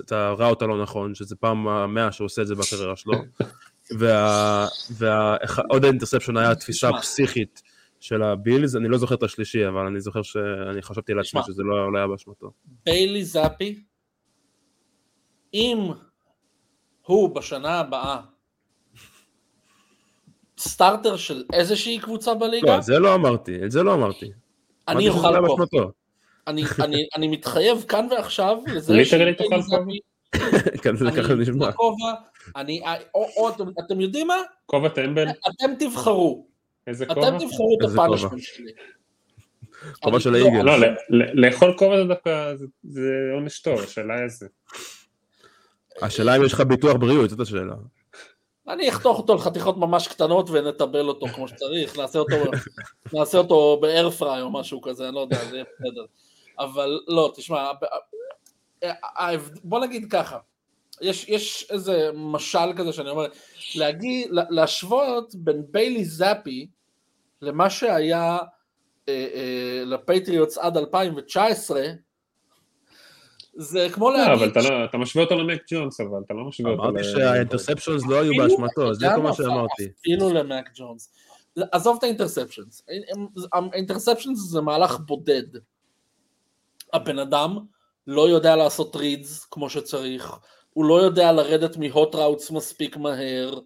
את ה route הלא נכון, שזה פעם המאה שהוא עושה את זה בקריירה שלו. ועוד ה interception היה תפיסה פסיכית. של הבילס, אני לא זוכר את השלישי, אבל אני זוכר שאני חשבתי לעצמי שזה לא, לא היה באשמתו. ביילי זאפי, אם הוא בשנה הבאה starter של איזושהי קבוצה בליגה? לא, זה לא אמרתי, את זה לא אמרתי. אני אוכל פה. אני, אני, אני מתחייב כאן ועכשיו לזה literally תאכל כובע? כן, זה ככה נשמע. אני, או, או, אתם, אתם יודעים מה? כובע טמבל? אתם תבחרו. איזה כובע? אתם תבחרו את הפאנשמנט שלי. כובע של האיגל. לא, לאכול כובע זה דווקא, זה עונש טוב, השאלה איזה. השאלה אם יש לך ביטוח בריאות, זאת השאלה. אני אחתוך אותו לחתיכות ממש קטנות ונטבל אותו כמו שצריך, נעשה אותו, נעשה אותו באיירפריי או משהו כזה, אני לא יודע, זה יהיה בסדר. אבל לא, תשמע, בוא נגיד ככה, יש, יש איזה משל כזה שאני אומר, להגיד, להשוות בין ביילי זאפי למה שהיה אה, אה, לפטריוטס עד 2019, זה כמו להגיד... לא, אבל אתה, לא, אתה משווה אותו למק ג'ונס, אבל אתה לא משווה אותו. אמרתי שהאינטרספשנס לא היו באשמתו, זה כל מה שאמרתי. אפילו למק ג'ונס. עזוב את האינטרספשנס. האינטרספשנס זה מהלך בודד. הבן אדם לא יודע לעשות רידס כמו שצריך, הוא לא יודע לרדת מהוט ראוטס מספיק מהר,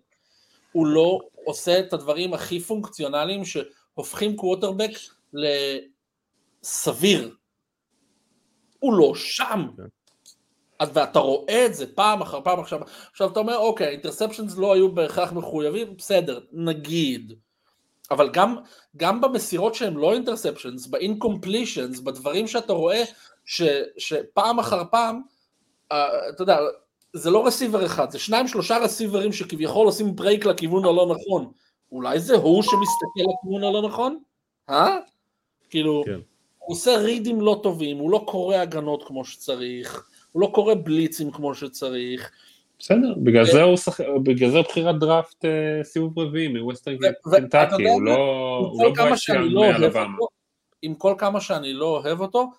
הוא לא עושה את הדברים הכי פונקציונליים שהופכים קווטרבק לסביר. הוא לא שם. כן. אז ואתה רואה את זה פעם אחר פעם עכשיו, עכשיו אתה אומר אוקיי, interceptions לא היו בהכרח מחויבים, בסדר, נגיד. אבל גם, גם במסירות שהם לא interceptions, ב incompletions, בדברים שאתה רואה ש, שפעם אחר פעם, אה, אתה יודע, זה לא receiver אחד, זה שניים שלושה receiverים שכביכול עושים break לכיוון הלא נכון. אולי זה הוא שמסתכל לכיוון הלא נכון? אה? כאילו, כן. הוא עושה readים לא טובים, הוא לא קורא הגנות כמו שצריך, הוא לא קורא blitzים כמו שצריך. בסדר, בגלל זה הוא שח... בגלל זה בחירת דראפט אה, סיבוב רביעי מווסטרן קנטקי, הוא לא הוא לא ברייס יאנג מאלבמה. עם כל כמה שאני לא אוהב אותו,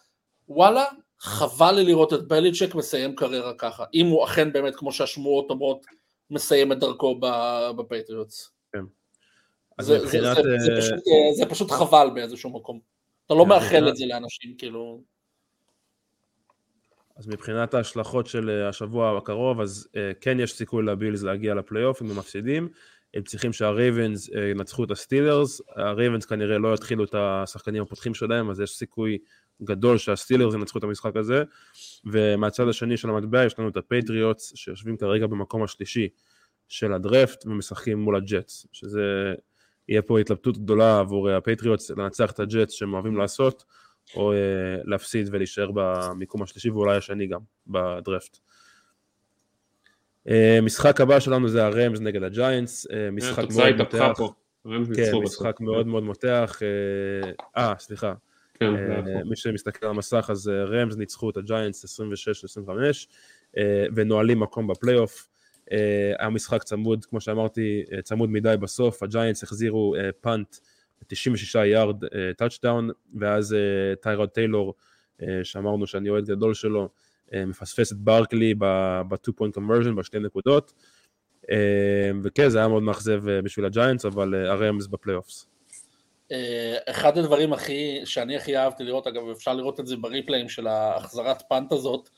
וואלה, חבל לי לראות את בליצ'ק מסיים קריירה ככה, אם הוא אכן באמת, כמו שהשמועות אומרות, מסיים את דרכו בפטריוטס. כן. זה, מבחינת... זה, זה, זה, פשוט, אה, זה פשוט חבל באיזשהו מקום. אתה לא מאחל את זה לאנשים, כאילו... אז מבחינת ההשלכות של אה, השבוע הקרוב, אז אה, כן יש סיכוי לבילס להגיע לפלייאוף אם הם מפסידים. הם צריכים שהרייבנס אה, ינצחו את הסטילרס, הרייבנס כנראה לא יתחילו את השחקנים הפותחים שלהם, אז יש סיכוי גדול שהסטילרס ינצחו את המשחק הזה. ומהצד השני של המטבע יש לנו את הפטריוטס שיושבים כרגע במקום השלישי של הדרפט ומשחקים מול הג'טס, שזה יהיה פה התלבטות גדולה עבור הפטריוטס לנצח את הג'טס שהם אוהבים לעשות. או אה, להפסיד ולהישאר במיקום השלישי ואולי השני גם בדרפט. אה, משחק הבא שלנו זה הרמס נגד הג'יינטס, משחק מאוד מותח. כן, משחק מאוד מאוד מותח. אה, סליחה. כן, מי שמסתכל על המסך אז רמס ניצחו את הג'יינטס 26-25 ונועלים מקום בפלייאוף. היה משחק צמוד, כמו שאמרתי, צמוד מדי בסוף, הג'יינטס החזירו punt 96 יארד touchdown, ואז טיירוד אה, טיילור, שאמרנו שאני אוהד גדול שלו, מפספס את ברקלי ב-2 point conversion, בשתי נקודות, וכן, זה היה מאוד מאכזב בשביל הג'יינטס, אבל הרמס ב playoffs. אחד הדברים הכי, שאני הכי אהבתי לראות, אגב אפשר לראות את זה ב replay ם של ההחזרת punt הזאת,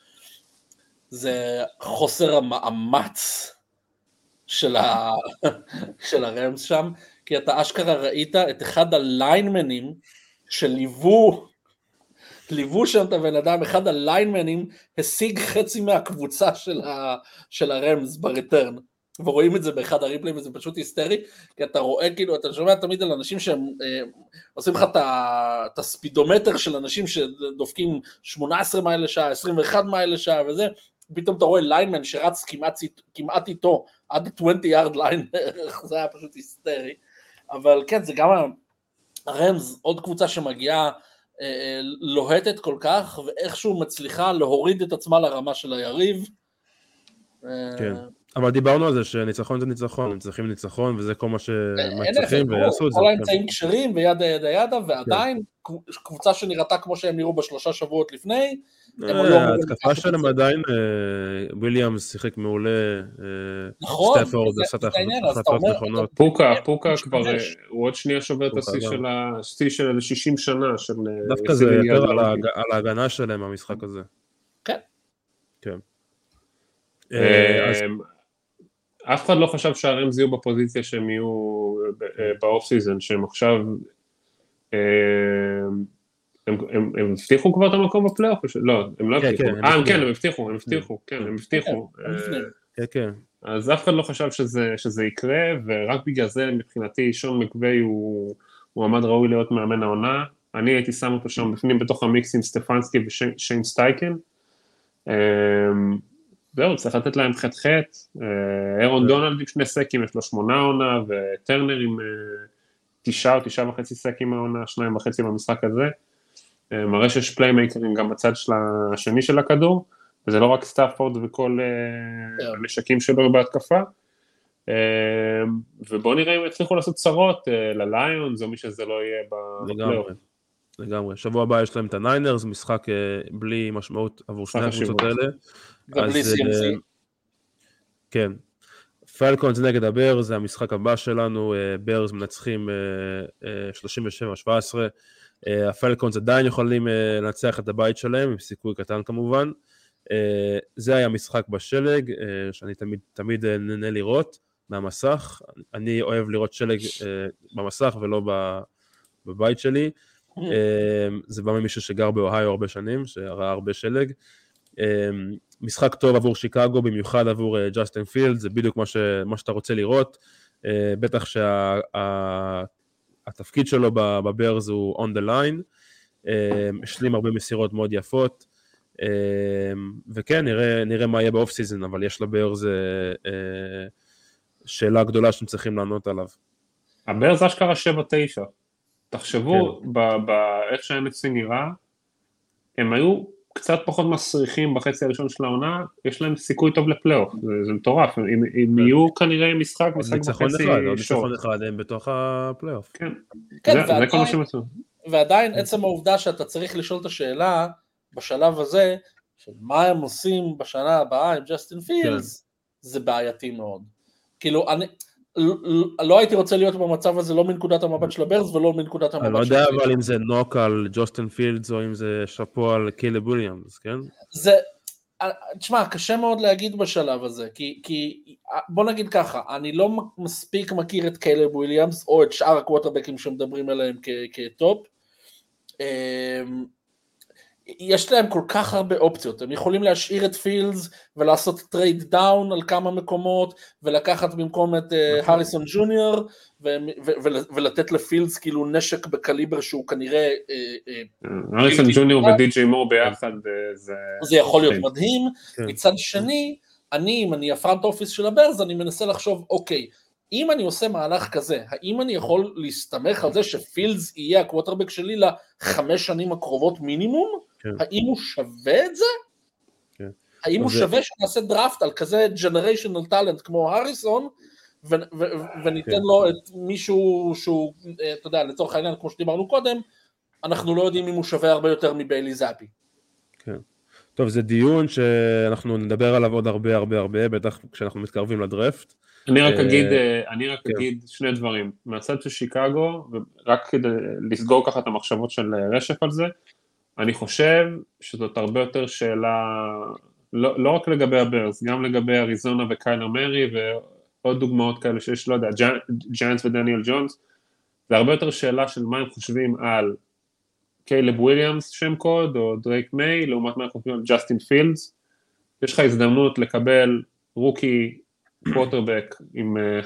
זה חוסר המאמץ של, ה... של הרמס שם, כי אתה אשכרה ראית את אחד הליינמנים שליוו, ליוו שם את הבן אדם, אחד הליינמנים השיג חצי מהקבוצה של, ה, של הרמס בריטרן. ורואים את זה באחד הריפלים וזה פשוט היסטרי, כי אתה רואה כאילו, אתה שומע תמיד על אנשים שהם אה, עושים לך את הספידומטר של אנשים שדופקים 18 מייל לשעה, 21 מייל לשעה וזה, פתאום אתה רואה lineman שרץ כמעט, כמעט איתו עד 20 yard line, זה היה פשוט היסטרי. אבל כן, זה גם הרמז, עוד קבוצה שמגיעה אה, אה, לוהטת כל כך, ואיכשהו מצליחה להוריד את עצמה לרמה של היריב. כן, אבל דיברנו על זה שניצחון זה ניצחון, הם צריכים ניצחון וזה כל מה שהם צריכים ויעשו את זה. כל האמצעים כשרים ו yada yada yada, ועדיין קבוצה שנראתה כמו שהם נראו בשלושה שבועות לפני, אה, ההתקפה שלהם עדיין, אה, וויליאמס שיחק מעולה, אה, נכון, סטפורד עשה את ההחלטות נכונות. פוקה, פוקה כבר, הוא עוד שנייה שובר את השיא של 60 שנה של... דווקא זה יותר על ההגנה שלהם המשחק הזה. כן. כן. אף אחד לא חשב שהרמז יהיו בפוזיציה שהם יהיו ב off season, שהם עכשיו הם, הם, הם הבטיחו כבר את המקום בפלייאוף? לא, הם לא כן, הבטיחו. כן, אה, כן, הם הבטיחו, הם הבטיחו, כן, הם הבטיחו. כן, כן. אז אף אחד לא חשב שזה, שזה יקרה, ורק בגלל זה מבחינתי שון מקווי הוא מועמד ראוי להיות מאמן העונה. אני הייתי שם אותו שם בפנים בתוך המיקס עם סטפנסקי ושיין סטייקן. זהו, צריך לתת להם shout out. ארון דונלד עם שני סקים, יש לו שמונה עונה, וטרנר עם תשעה או תשעה וחצי סקים העונה, שניים וחצי במשחק הזה. אה, מראה שיש פליימייקרים גם בצד של השני של הכדור, וזה לא רק סטאפורד וכל אה, כן. הנשקים שלו בהתקפה. אה, ובואו נראה אם יצליחו לעשות צרות לליונס או מי שזה לא יהיה בפלייאוף. לגמרי. שבוע הבא יש להם את הניינרס, משחק בלי משמעות עבור שני הקבוצות האלה. ובלי CMC. כן. פלקונס נגד הברז, זה המשחק הבא שלנו, ברז מנצחים 37-17. הפלקונס עדיין יכולים לנצח את הבית שלהם, עם סיכוי קטן כמובן. זה היה משחק בשלג, שאני תמיד, תמיד נהנה לראות. מהמסך, אני אוהב לראות שלג אה, במסך ולא בבית שלי, אה, זה בא ממישהו שגר באוהיו הרבה שנים, שראה הרבה שלג. אה, משחק טוב עבור שיקגו, במיוחד עבור אה, ג'סטין פילדס, זה בדיוק מה, ש, מה שאתה רוצה לראות, אה, בטח שהתפקיד שה, שלו בברז הוא on the line, אה, השלים הרבה מסירות מאוד יפות. אה, וכן, נראה, נראה מה יהיה ב off season, אבל יש לברז אה, אה, שאלה גדולה שאתם צריכים לענות עליו. הברז אשכרה 7-9. תחשבו, כן. באיך שה-NFC נראה, הם היו קצת פחות מסריחים בחצי הראשון של העונה, יש להם סיכוי טוב לפלייאוף, זה, זה מטורף, הם, הם כן. יהיו כנראה משחק, משחק וחצי שור. ניצחון אחד הם בתוך הפלייאוף. כן, כן זה, ועדיין, זה כל מה שהם עשו. ועדיין עצם העובדה שאתה צריך לשאול את השאלה בשלב הזה, של מה הם עושים בשנה הבאה עם ג'סטין פילדס, כן. זה בעייתי מאוד. כאילו, אני... לא הייתי רוצה להיות במצב הזה לא מנקודת המבט של הברז ולא מנקודת המבט של... אני לא יודע אבל אם זה נוק על ג'וסטין פילדס או אם זה שאפו על קילב וויליאמס, כן? זה, תשמע, קשה מאוד להגיד בשלב הזה, כי, כי בוא נגיד ככה, אני לא מספיק מכיר את קילב וויליאמס או את שאר הקווטרבקים שמדברים עליהם כ top. יש להם כל כך הרבה אופציות, הם יכולים להשאיר את פילדס ולעשות trade down על כמה מקומות ולקחת במקום את הריסון אה, ג'וניור ולתת לפילדס כאילו נשק בקליבר שהוא כנראה... הריסון ג'וניור ודי.ג'יי מור ביחד זה... זה יכול להיות מדהים, כן. מצד שני, אני אם אני ה front office של הברז אני מנסה לחשוב אוקיי, אם אני עושה מהלך כזה, האם אני יכול להסתמך על זה שפילדס יהיה הקווטרבק שלי לחמש שנים הקרובות מינימום? כן. האם הוא שווה את זה? כן. האם הוא זה... שווה שנעשה דראפט על כזה ג'נריישנל טאלנט כמו הריסון, ו- ו- וניתן כן. לו את מישהו שהוא, אה, אתה יודע, לצורך העניין, כמו שדיברנו קודם, אנחנו לא יודעים אם הוא שווה הרבה יותר מביילי זאפי. כן. טוב, זה דיון שאנחנו נדבר עליו עוד הרבה הרבה הרבה, בטח כשאנחנו מתקרבים לדרפט. אני רק אה, אגיד, אה, אני רק כן. אגיד שני דברים. מהצד של שיקגו, ורק כדי לסגור ככה את המחשבות של רשף על זה, אני חושב שזאת הרבה יותר שאלה, לא, לא רק לגבי הברס, גם לגבי אריזונה וקיילר מרי ועוד דוגמאות כאלה שיש, לא יודע, ג'יינטס ודניאל ג'ונס, זה הרבה יותר שאלה של מה הם חושבים על קיילב וויליאמס שם קוד או דרייק מיי, לעומת מה הם חושבים על ג'סטין פילדס, יש לך הזדמנות לקבל rookie quarterback עם, אה,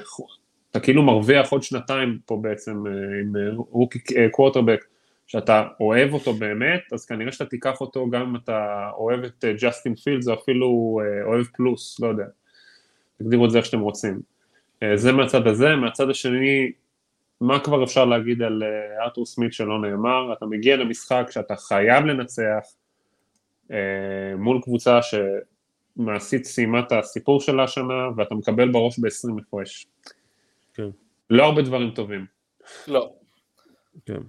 אתה כאילו מרוויח עוד שנתיים פה בעצם אה, עם אה, rookie קווטרבק שאתה אוהב אותו באמת, אז כנראה שאתה תיקח אותו גם אם אתה אוהב את ג'סטין פילדס או אפילו אוהב פלוס, לא יודע, תגדירו את זה איך שאתם רוצים. זה מהצד הזה, מהצד השני, מה כבר אפשר להגיד על ארתור סמית שלא נאמר, אתה מגיע למשחק שאתה חייב לנצח מול קבוצה ש... מעשית סיימה את הסיפור שלה השנה, ואתה מקבל בראש ב-20 הפרש. כן. לא הרבה דברים טובים. לא. כן.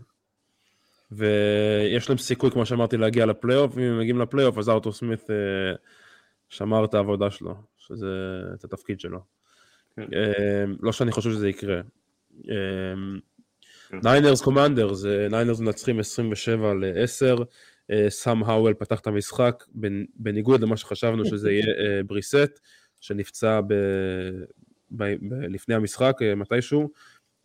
ויש להם סיכוי, כמו שאמרתי, להגיע לפלייאוף, ואם הם מגיעים לפלייאוף, אז ארתור סמית אה, שמר את העבודה שלו, שזה את התפקיד שלו. כן. אה, לא שאני חושב שזה יקרה. ניינרס קומנדרס, ניינרס מנצחים 27 ל-10, סאם האוול פתח את המשחק, בניגוד למה שחשבנו שזה יהיה אה, בריסט, שנפצע ב, ב, ב, לפני המשחק אה, מתישהו.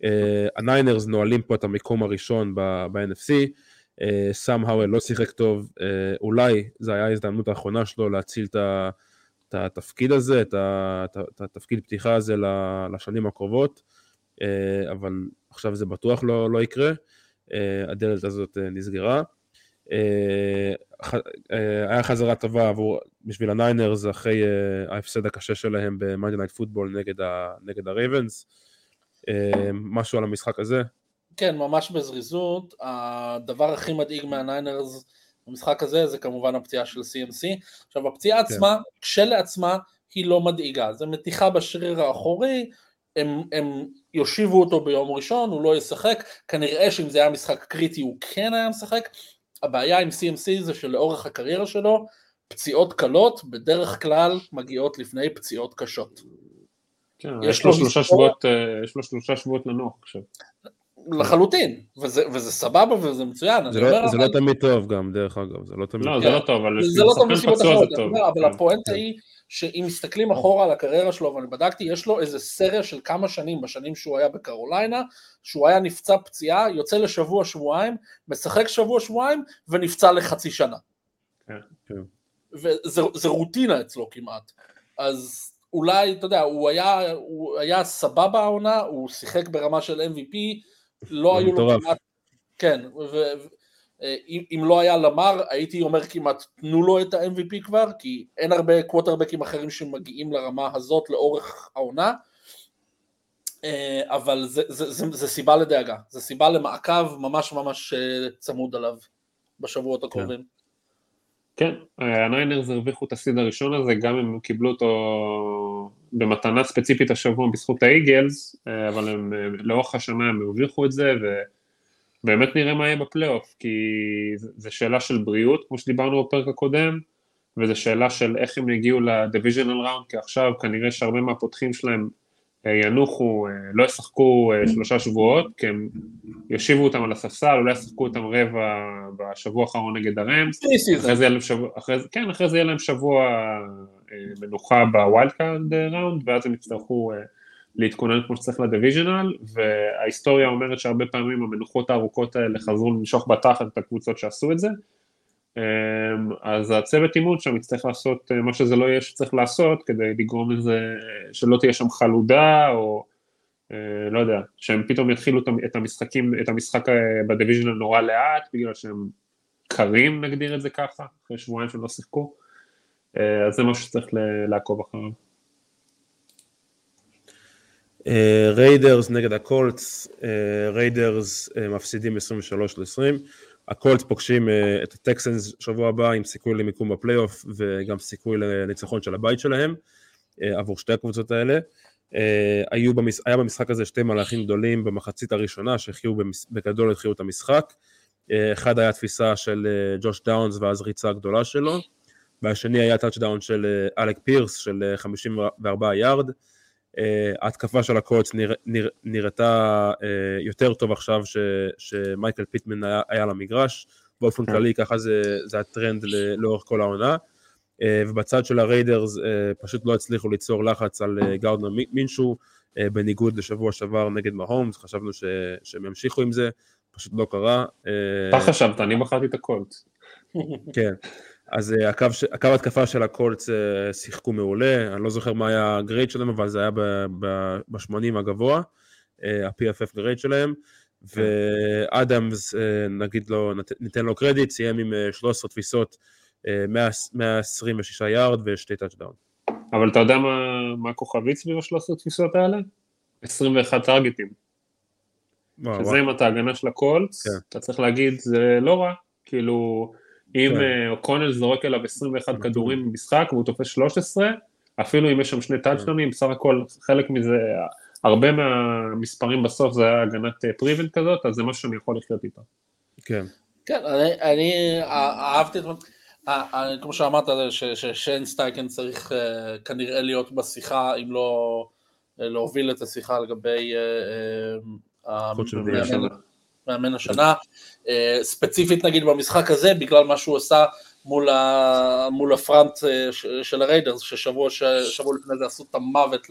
אה, הניינרס נועלים פה את המקום הראשון ב-NFC, סאם האוול לא שיחק טוב, אולי זו הייתה ההזדמנות האחרונה שלו להציל את התפקיד הזה, את התפקיד פתיחה הזה לשנים הקרובות, אבל עכשיו זה בטוח לא, לא יקרה, הדלת הזאת נסגרה. אה, אה, היה חזרה טובה עבור, בשביל הניינרס אחרי אה, ההפסד הקשה שלהם ב Monday Night Football נגד הרייבנס. משהו על המשחק הזה? כן, ממש בזריזות. הדבר הכי מדאיג מהניינרס במשחק הזה זה כמובן הפציעה של CMC. עכשיו הפציעה כן. עצמה, כשלעצמה, היא לא מדאיגה. זה מתיחה בשריר האחורי, הם, הם יושיבו אותו ביום ראשון, הוא לא ישחק, כנראה שאם זה היה משחק קריטי הוא כן היה משחק, הבעיה עם CMC זה שלאורך הקריירה שלו, פציעות קלות בדרך כלל מגיעות לפני פציעות קשות. כן, יש לו שלושה שבועות, אה, יש לו שלושה שבועות לנוח עכשיו. לחלוטין, וזה, וזה סבבה וזה מצוין. זה, לא, אומר, זה לא אבל... לא תמיד טוב גם, דרך אגב, זה לא תמיד לא, טוב. זה לא טוב, אבל זה לא טוב מסיבות אחרות, אבל כן. הפואנטה. היא שאם מסתכלים אחורה על הקריירה שלו, ואני בדקתי, יש לו איזה סריה של כמה שנים, בשנים שהוא היה בקרוליינה, שהוא היה נפצע פציעה, יוצא לשבוע שבועיים, משחק שבוע שבועיים, ונפצע לחצי שנה. כן, כן. וזה רוטינה אצלו כמעט. אז אולי, אתה יודע, הוא היה, הוא היה סבבה העונה, הוא שיחק ברמה של MVP, לא היו לו כמעט... כן, ואם לא היה למר, הייתי אומר כמעט תנו לו את ה-MVP כבר, כי אין הרבה קווטרבקים אחרים שמגיעים לרמה הזאת לאורך העונה, אה, אבל זה, זה, זה, זה סיבה לדאגה, זה סיבה למעקב ממש ממש אה, צמוד עליו בשבועות כן. הקרובים. כן. הניינרס הרוויחו את ה seed הראשון הזה, גם הם קיבלו אותו במתנה ספציפית השבוע בזכות האיגלס, אבל הם, לאורך השנה הם הרוויחו את זה, ובאמת נראה מה יהיה בפלייאוף, כי זו שאלה של בריאות, כמו שדיברנו בפרק הקודם, וזו שאלה של איך הם יגיעו ל divisional round, כי עכשיו כנראה שהרבה מהפותחים שלהם ינוחו, לא ישחקו אה, שלושה שבועות, כי הם יושיבו אותם על הספסל, אולי ישחקו אותם רבע בשבוע האחרון נגד הרמס, אחרי זה, שבוע, אחרי, כן, אחרי זה יהיה להם שבוע אה, מנוחה ב wild card round, ואז הם יצטרכו אה, להתכונן כמו שצריך ל divisional, וההיסטוריה אומרת שהרבה פעמים המנוחות הארוכות האלה חזרו למשוך בתחת את הקבוצות שעשו את זה, אז הצוות אימון שם יצטרך לעשות אה, מה שזה לא יהיה שצריך לעשות כדי לגרום לזה שלא תהיה שם חלודה או אה, לא יודע, שהם פתאום יתחילו את המשחקים, את המשחק אה, ב division נורא לאט בגלל שהם קרים נגדיר את זה ככה, אחרי שבועיים שהם לא שיחקו, אז זה משהו שצריך לעקוב אחריו. ריידרס נגד הקולטס, ריידרס מפסידים 23 ל-20 הקולטס פוגשים אה, את הטקסנס שבוע הבא עם סיכוי למיקום בפלייאוף וגם סיכוי לניצחון של הבית שלהם אה, עבור שתי הקבוצות האלה. אה, היו במש... היה במשחק הזה שתי מהלכים גדולים במחצית הראשונה שהחיו במש... בגדול התחילו את המשחק. אחד היה תפיסה של ג'וש דאונס ואז ריצה גדולה שלו, והשני היה טאצ'דאון של אלק פירס של אה, 54 יארד. אה, ההתקפה של הקולץ נרא, נרא, נראתה אה, יותר טוב עכשיו ש, שמייקל פיטמן היה, היה למגרש, באופן כן. כללי ככה זה, זה הטרנד לאורך כל העונה, אה, ובצד של הריידרס אה, פשוט לא הצליחו ליצור לחץ על גארדנר מינשו, בניגוד לשבוע שעבר נגד מהומס, חשבנו ש, שהם ימשיכו עם זה, פשוט לא קרה. אתה חשבת, אני בחרתי את הקולץ. כן. אז אה, הקו, הקו התקפה של הקולץ אה, שיחקו מעולה, אני לא זוכר מה היה ה grade שלהם, אבל זה היה ב-80 הגבוה, אה, ה-PFF grade שלהם, כן. ואדמס, נגיד לו, ניתן לו קרדיט, סיים עם אה, 13 תפיסות, אה, 126 יארד ושתי טאצ'דאון. אבל אתה יודע מה, מה הכוכבית סביב ה-13 תפיסות האלה? 21 טרגטים. שזה אם אתה הגנה של הקולץ, כן. אתה צריך להגיד, זה לא רע, כאילו... אם כן. אה, אוקונל זורק אליו 21 כדורים במשחק והוא תופס 13, אפילו אם יש שם שני טאצ'דאונים, בסך הכל חלק מזה, הרבה מהמספרים בסוף זה היה הגנת פריבנט אה, כזאת, אז זה משהו שאני יכול לחיות איתו. כן. כן, אני, אני אהבתי את... כמו שאמרת, ששיין סטייקן צריך אה, כנראה להיות בשיחה, אם לא להוביל את השיחה לגבי מאמן השנה, אה, ספציפית נגיד במשחק הזה, בגלל מה שהוא עשה מול, ה, מול הפרנט אה, של הריידרס, ששבוע שבוע לפני זה עשו את המוות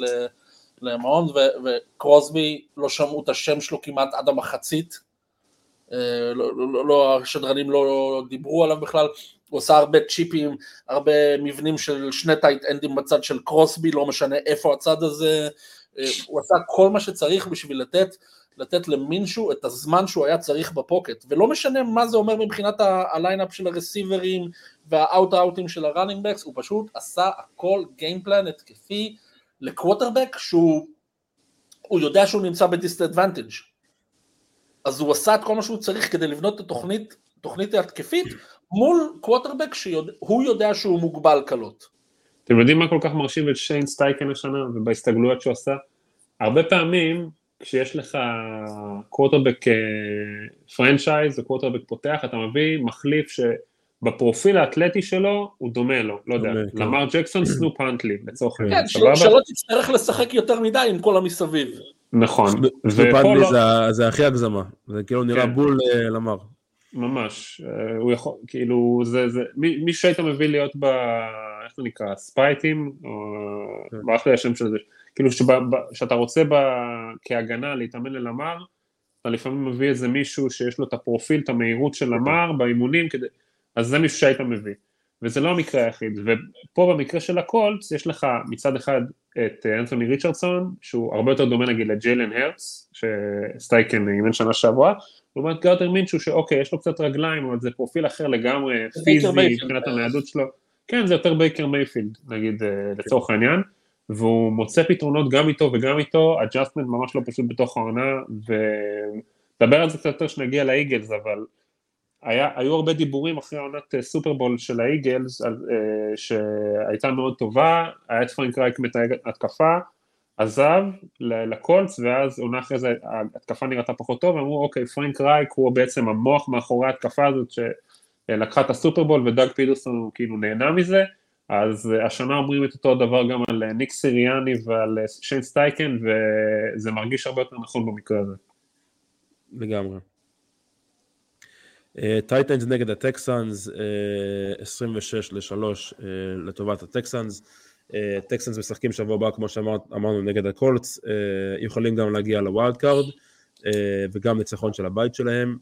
למעון, וקרוסבי לא שמעו את השם שלו כמעט עד המחצית, אה, לא, לא, לא, השדרנים לא דיברו עליו בכלל, הוא עשה הרבה צ'יפים, הרבה מבנים של שני טייט אנדים בצד של קרוסבי, לא משנה איפה הצד הזה, הוא עשה כל מה שצריך בשביל לתת לתת למינשו את הזמן שהוא היה צריך בפוקט, ולא משנה מה זה אומר מבחינת ה lineup של הרסיברים והאוט-אאוטים של ה running backs, הוא פשוט עשה הכל game plan התקפי לקווטרבק שהוא הוא יודע שהוא נמצא ב disadvantage אז הוא עשה את כל מה שהוא צריך כדי לבנות את התוכנית, תוכנית התקפית מול קווטרבק שהוא יודע שהוא מוגבל קלות. אתם יודעים מה כל כך מרשים את שיין סטייקן השנה ובהסתגלויות שהוא עשה? הרבה פעמים כשיש לך קווטרבק franchise או קווטרבק פותח, אתה מביא מחליף שבפרופיל האתלטי שלו הוא דומה לו, לא יודע, כן. למר ג'קסון סנופ הנטלי לצורך העניין, כן, שלא תצטרך לשחק יותר מדי עם כל המסביב. נכון. סנופ הנטלי זה הכי הגזמה, זה כאילו נראה כן. בול אה, למר. ממש, אה, הוא יכול, כאילו, זה, זה, מי שהיית מביא להיות ב... איך זה נקרא? spy team? או... ברח לי השם של זה. כאילו שאתה רוצה ב, כהגנה להתאמן ללמר, אתה לפעמים מביא איזה מישהו שיש לו את הפרופיל, את המהירות של למר באימונים, כדי, אז זה מישהו שהיית מביא. וזה לא המקרה היחיד, ופה במקרה של הקולטס יש לך מצד אחד את אנתוני ריצ'רדסון, שהוא הרבה יותר דומה נגיד לג'יילן הרץ, שסטייקן אימן שנה שעברה, לעומת גארדנר מינשו שאוקיי, יש לו קצת רגליים, אבל זה פרופיל אחר לגמרי, פיזי, מבחינת הניידות שלו, כן, זה יותר בייקר מייפילד, נגיד, אה, לצורך העניין. והוא מוצא פתרונות גם איתו וגם איתו, adjustment ממש לא פשוט בתוך העונה, ונדבר על זה קצת יותר כשנגיע לאיגלס, אבל היה, היו הרבה דיבורים אחרי העונת אה, סופרבול של האיגלס, אה, שהייתה מאוד טובה, היה את פרנק רייק מתאם התקפה, עזב לקולץ, ואז עונה אחרי זה ההתקפה נראתה פחות טוב, אמרו אוקיי, פרנק רייק הוא בעצם המוח מאחורי ההתקפה הזאת שלקחה את הסופרבול ודאג פידרסון כאילו נהנה מזה, אז אה, השנה אומרים את אותו הדבר גם על אה, ניק סיריאני ועל אה, שיין סטייקן, וזה מרגיש הרבה יותר נכון במקרה הזה. לגמרי. טייטנס נגד הטקסאנס, 26 ל-3 לטובת הטקסאנס. טקסאנס משחקים שבוע הבא, כמו שאמרנו, נגד הקולטס, יכולים גם להגיע ל wild card, וגם ניצחון של הבית שלהם.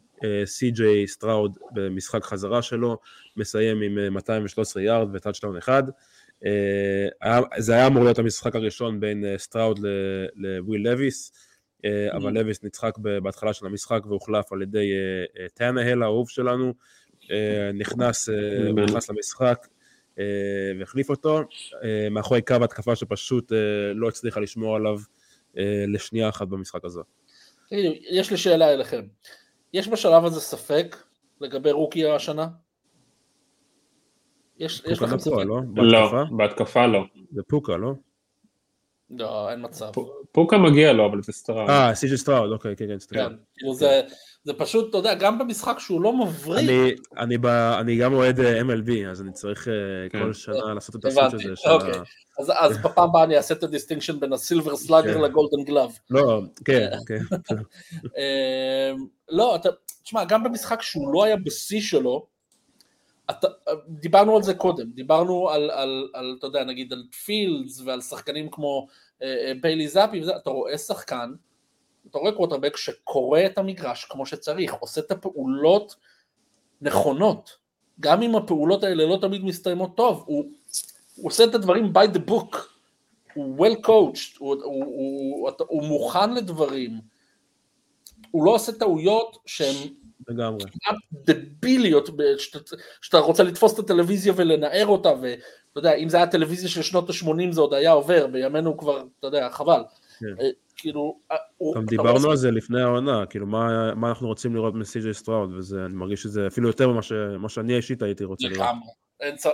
סי.ג'יי סטראוד במשחק חזרה שלו, מסיים עם 213 יארד וטאצ'דאון אחד. זה היה אמור להיות המשחק הראשון בין סטראוד לוויל לוויס, אבל לוויס נצחק בהתחלה של המשחק והוחלף על ידי טאנהיל האהוב שלנו, נכנס, נכנס למשחק והחליף אותו, מאחורי קו התקפה שפשוט לא הצליחה לשמור עליו לשנייה אחת במשחק הזה. יש לי שאלה אליכם. יש בשלב הזה ספק לגבי rookie השנה? יש, יש לכם ספק? לא? לא, בהתקפה לא. זה פוקה, לא? לא, אין מצב. פוקה מגיע לו, אבל זה סטראוד. אה, סי.ג'י סטראוד, אוקיי, כן, כן, סטראוד. כן, כאילו זה, זה פשוט, אתה יודע, גם במשחק שהוא לא מבריק. אני, אני, ב, אני גם אוהד אה, MLB, אז אני צריך אה, כן. כל שנה לעשות את הסוט הזה. אוקיי, אז, אז בפעם הבאה אני אעשה את ה distinction בין ה Silver Slugger כן. ל Golden Glove. לא, כן, כן. אמ, לא, אתה, תשמע, גם במשחק שהוא לא היה בשיא שלו, אתה, דיברנו על זה קודם, דיברנו על, על, על, אתה יודע, נגיד על פילדס ועל שחקנים כמו אה, אה, ביילי זאפי, אתה רואה שחקן, אתה רואה קווטרבק שקורא את המגרש כמו שצריך, עושה את הפעולות נכונות, גם אם הפעולות האלה לא תמיד מסתיימות טוב, הוא, הוא עושה את הדברים by the book, הוא well coached, הוא, הוא, הוא, הוא, הוא מוכן לדברים, הוא לא עושה טעויות שהן לגמרי. דביליות, שאתה רוצה לתפוס את הטלוויזיה ולנער אותה, ואתה יודע, אם זה היה טלוויזיה של שנות ה-80 זה עוד היה עובר, בימינו כבר, אתה יודע, חבל. כן. אה, כאילו... אה, גם דיברנו על זה לפני העונה, כאילו מה, מה אנחנו רוצים לראות מסי.ג'יי סטראוד, וזה, אני מרגיש שזה אפילו יותר ממה שאני אישית הייתי רוצה לראות.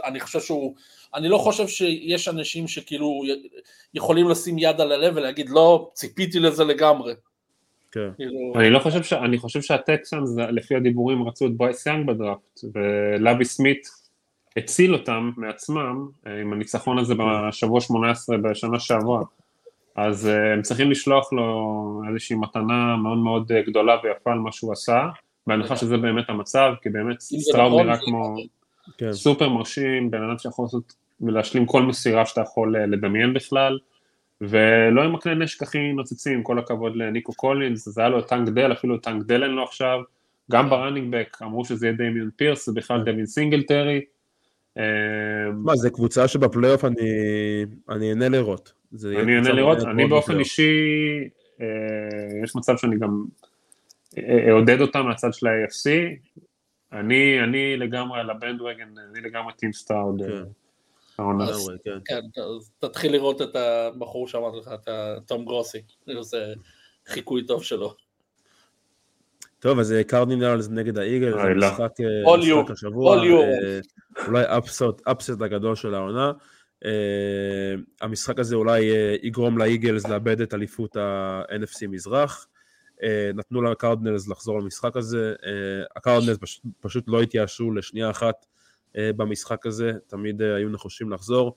אני חושב שהוא, אני לא חושב שיש אנשים שכאילו יכולים לשים יד על הלב ולהגיד לא, ציפיתי לזה לגמרי. כן. כאילו- אני לא חושב, ש... אני חושב שהטקסאנס, לפי הדיבורים, רצו את ברייס יאנג בדראפט, ולאבי סמית הציל אותם מעצמם אה, עם הניצחון הזה בשבוע 18 בשנה שעברה. אז אה, הם צריכים לשלוח לו איזושהי מתנה מאוד מאוד אה, גדולה ויפה על מה שהוא עשה, בהנחה שזה באמת המצב, כי באמת סטראוד נכון, נראה כמו כן. סופר מרשים, בן אדם שיכול לעשות ולהשלים כל מסירה שאתה יכול לדמיין בכלל. ולא עם הכלי נשק הכי נוצצים, כל הכבוד לניקו קולינס, זה היה לו טנק דל, אפילו טנק דל אין לו עכשיו, גם ב running back אמרו שזה יהיה דמיון פירס, זה בכלל דמיון סינגלטרי. מה, זה קבוצה שבפלייאוף אני אהנה לראות. אני אהנה לראות, אני באופן אישי, אה, יש מצב שאני גם אעודד אותם מהצד של ה-AFC, אני לגמרי על ה bandwagon, אני לגמרי טים סטארד. כן. אז, כן. כן, אז תתחיל לראות את הבחור שאמרתי לך, את תום גרוסי, זה חיקוי טוב שלו. טוב, אז קרדינלס נגד האיגלס, זה משחק, אה, משחק השבוע, אה, אולי upset הגדול של העונה. המשחק הזה אולי יגרום לאיגלס לאבד את אליפות ה-NFC מזרח. נתנו לקרדנלס לחזור למשחק הזה, הקרדנלס פשוט, פשוט לא התייאשו לשנייה אחת במשחק הזה, תמיד היו נחושים לחזור.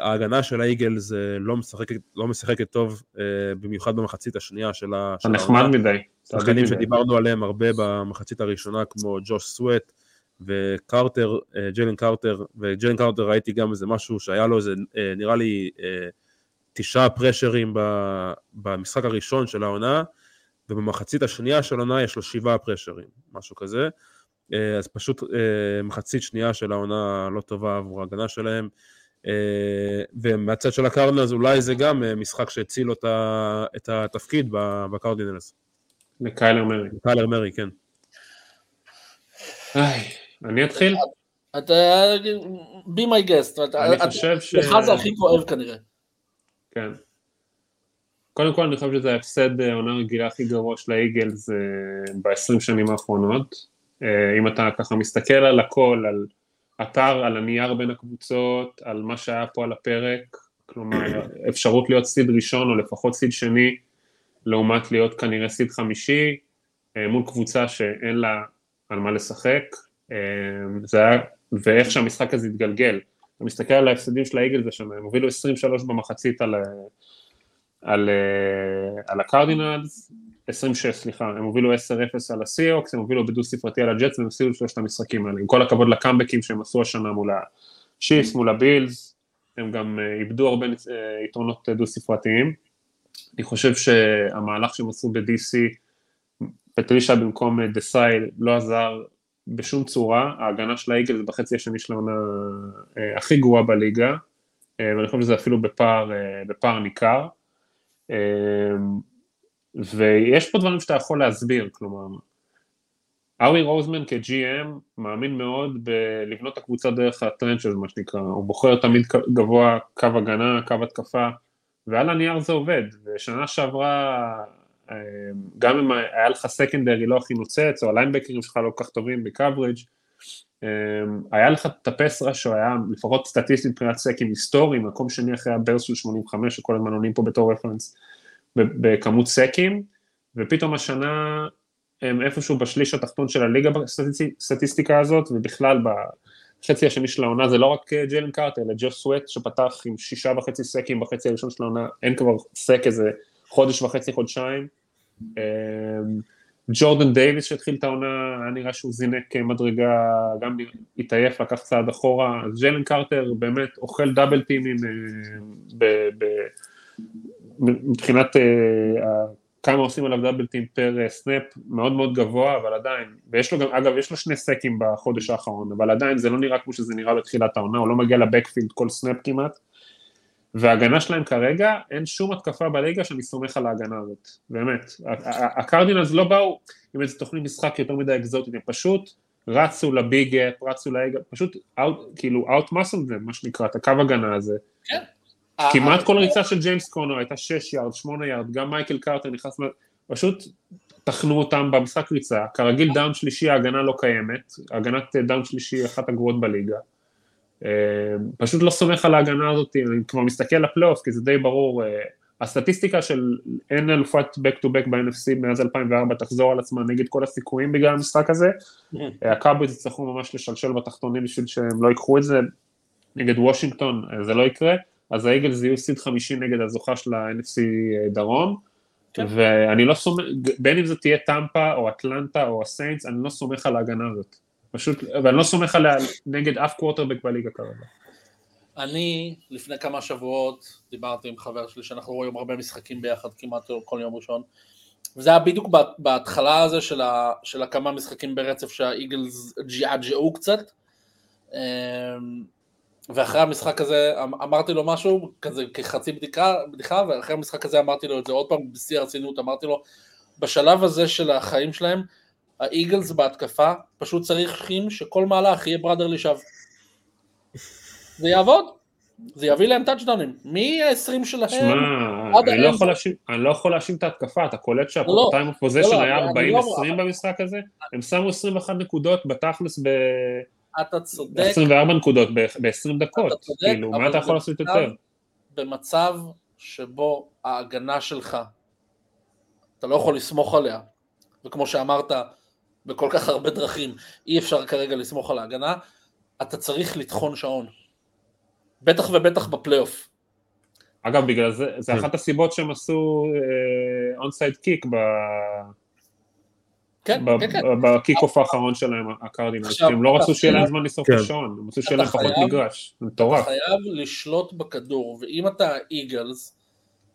ההגנה של האיגלס לא משחקת, לא משחקת טוב, במיוחד במחצית השנייה של העונה. נחמד מדי. שחקנים שדיברנו עליהם הרבה במחצית הראשונה, כמו ג'וש סווט וקרטר, ג'לן קרטר, וג'לן קרטר ראיתי גם איזה משהו שהיה לו איזה, נראה לי, תשעה פרשרים במשחק הראשון של העונה, ובמחצית השנייה של העונה יש לו שבעה פרשרים, משהו כזה. אז פשוט מחצית שנייה של העונה לא טובה עבור ההגנה שלהם. ומהצד של הקרדינלס אולי זה גם משחק שהציל לו את התפקיד בקרדינלס. לקיילר מרי. לקיילר מרי, כן. אני אתחיל? אתה, be my guest. אני חושב ש... לך זה הכי כואב כנראה. כן. קודם כל אני חושב שזה ההפסד העונה רגילה הכי גרוע של האיגלס ב-20 שנים האחרונות. אם אתה ככה מסתכל על הכל, על אתר, על הנייר בין הקבוצות, על מה שהיה פה על הפרק, כלומר אפשרות להיות סיד ראשון או לפחות סיד שני, לעומת להיות כנראה סיד חמישי, מול קבוצה שאין לה על מה לשחק, זה היה, ואיך שהמשחק הזה התגלגל. אתה מסתכל על ההפסדים של האיגלס השנה, הם הובילו 23 במחצית על, על, על הקרדינלס, 26 סליחה, הם הובילו 10-0 על הסיוקס, הם הובילו בדו ספרתי על הג'טס והם הפסידו שלושת המשחקים האלה, עם כל הכבוד לקאמבקים שהם עשו השנה מול השיפס, מול הבילס, הם גם איבדו הרבה יתרונות דו ספרתיים. אני חושב שהמהלך שהם עשו ב-DC, פטרישה במקום דסאי לא עזר בשום צורה, ההגנה של האיגל זה בחצי השני של העונה הכי גרועה בליגה, ואני חושב שזה אפילו בפער, בפער ניכר. ויש פה דברים שאתה יכול להסביר, כלומר, ארי רוזמן כ-GM מאמין מאוד בלבנות את הקבוצה דרך הטרנצ'ז, מה שנקרא, הוא בוחר תמיד גבוה קו הגנה, קו התקפה, ועל הנייר זה עובד, ושנה שעברה, גם אם היה לך סקנדרי לא הכי נוצץ, או הליינבקרים שלך לא כל כך טובים בקוורג', היה לך את הפסרה שהוא היה לפחות סטטיסטית מבחינת סקים היסטורי, מקום שני אחרי הברס של 85, שכל הזמן עונים פה בתור רפרנס, בכמות סקים, ופתאום השנה הם איפשהו בשליש התחתון של הליגה בסטטיסטיקה הזאת, ובכלל בחצי השני של העונה זה לא רק ג'יילן קארטר, אלא ג'וש סווט שפתח עם שישה וחצי סקים בחצי הראשון של העונה, אין כבר sack איזה חודש וחצי, חודשיים. ג'ורדן דייוויס שהתחיל את העונה, היה נראה שהוא זינק מדרגה, גם התעייף, לקח צעד אחורה, אז ג'יילן קארטר באמת אוכל double team ים מבחינת אה, כמה עושים עליו double team per snap מאוד מאוד גבוה, אבל עדיין, ויש לו גם, אגב, יש לו שני סקים בחודש האחרון, אבל עדיין זה לא נראה כמו שזה נראה בתחילת העונה, הוא לא מגיע ל backfield כל snap כמעט, וההגנה שלהם כרגע, אין שום התקפה בליגה שאני סומך על ההגנה הזאת, באמת. הקרדינלס לא באו עם איזה תוכנית משחק יותר מדי אקזוטית, הם פשוט רצו לביג אפ, רצו לאגה, פשוט כאילו out muscle them, מה שנקרא, את הקו הגנה הזה. כן. כמעט כל ריצה של ג'יימס קונור הייתה 6 יארד, 8 יארד, גם מייקל קארטר נכנס, פשוט טחנו אותם במשחק ריצה, כרגיל דאון שלישי ההגנה לא קיימת, הגנת דאון שלישי אחת הגרועות בליגה, פשוט לא סומך על ההגנה הזאת, אני כבר מסתכל לפלייאוף כי זה די ברור, הסטטיסטיקה של אין אלופת back to back ב-NFC מאז 2004 תחזור על עצמה נגד כל הסיכויים בגלל המשחק הזה, הקאובויז יצטרכו ממש לשלשל בתחתונים בשביל שהם לא ייקחו את זה, נגד וושינגטון זה לא יקרה, אז האיגלס יהיו seed חמישי נגד הזוכה של ה-NFC דרום, כן. ואני לא סומך, בין אם זה תהיה טמפה או אטלנטה או הסיינטס, אני לא סומך על ההגנה הזאת. פשוט, ואני לא סומך עליה נגד אף קוורטרבק בליגה כרגע. אני, לפני כמה שבועות, דיברתי עם חבר שלי שאנחנו רואים הרבה משחקים ביחד כמעט כל יום ראשון, וזה היה בדיוק בהתחלה הזה של, ה, של הכמה משחקים ברצף שהאיגלס ג'עג'עו קצת, אמ, ואחרי המשחק הזה אמ, אמרתי לו משהו, כזה כחצי בדיחה, בדיחה, ואחרי המשחק הזה אמרתי לו את זה עוד פעם בשיא הרצינות, אמרתי לו, בשלב הזה של החיים שלהם, האיגלס בהתקפה פשוט צריכים שכל מהלך יהיה brotherly shove. זה יעבוד, זה יביא להם טאצ'דאונים, מ-20 שלהם שמע, אני, לא אני לא יכול להאשים את ההתקפה, אתה קולט שה time of possession היה 40-20 לא במשחק הזה? הם שמו 21 נקודות בתכלס אתה צודק. 24 נקודות ב-20 דקות, כאילו, מה אתה יכול לעשות יותר? במצב שבו ההגנה שלך, אתה לא יכול לסמוך עליה, וכמו שאמרת, בכל כך הרבה דרכים, אי אפשר כרגע לסמוך על ההגנה, אתה צריך לטחון שעון. בטח ובטח בפלייאוף. אגב, בגלל זה, זה כן. אחת הסיבות שהם עשו onside uh, kick ב... כן, כן, כן. ב kickoff האחרון שלהם, הקרדינלס, הם לא רצו שיהיה להם זמן לסוף השעון, הם רצו שיהיה להם פחות מגרש, זה מטורף. אתה חייב לשלוט בכדור, ואם אתה איגלס,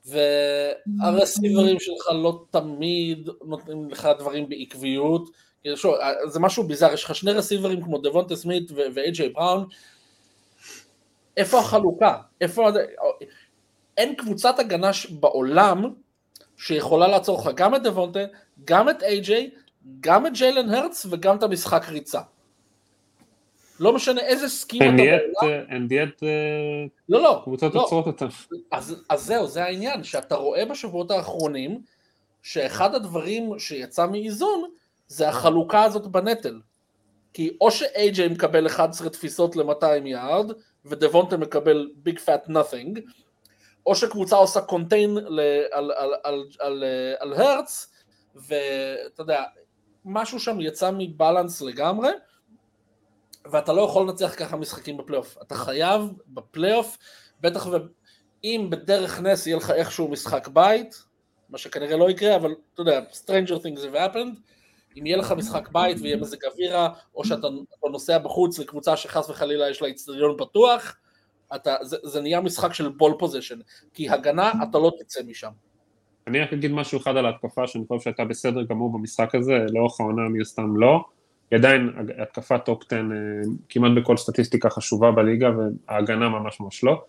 והרסיברים שלך לא תמיד נותנים לך דברים בעקביות, שוב, זה משהו bizarre, יש לך שני רסיברים כמו דבונטה סמית ואיי-ג'יי בראון, איפה החלוקה? איפה... אין קבוצת הגנה בעולם שיכולה לעצור לך גם את דבונטה, גם את איי-ג'יי, גם את ג'יילן הרץ וגם את המשחק ריצה. לא משנה איזה סקים אתה בעולם. אין דיאט לא, לא. קבוצות לא. עוצרות אותם. אז, אז זהו, זה העניין, שאתה רואה בשבועות האחרונים, שאחד הדברים שיצא מאיזון, זה החלוקה הזאת בנטל. כי או ש-AJ מקבל 11 תפיסות ל-200 יארד, ודבונטה מקבל big fat nothing, או שקבוצה עושה contain על, על, על, על, על, על הרץ, ואתה יודע, משהו שם יצא מ balance לגמרי, ואתה לא יכול לנצח ככה משחקים בפלייאוף. אתה חייב בפלייאוף, בטח ואם בדרך נס יהיה לך איכשהו משחק בית, מה שכנראה לא יקרה, אבל אתה יודע, Stranger Things have happened, אם יהיה לך משחק בית ויהיה מזג אוויר רע, או שאתה נוסע בחוץ לקבוצה שחס וחלילה יש לה אצטדיון פתוח, אתה, זה, זה נהיה משחק של ball possession, כי הגנה אתה לא תצא משם. אני רק אגיד משהו אחד על ההתקפה שאני חושב שהייתה בסדר גמור במשחק הזה, לאורך העונה מן הסתם לא, היא עדיין התקפת top 10 אה, כמעט בכל סטטיסטיקה חשובה בליגה וההגנה ממש ממש לא.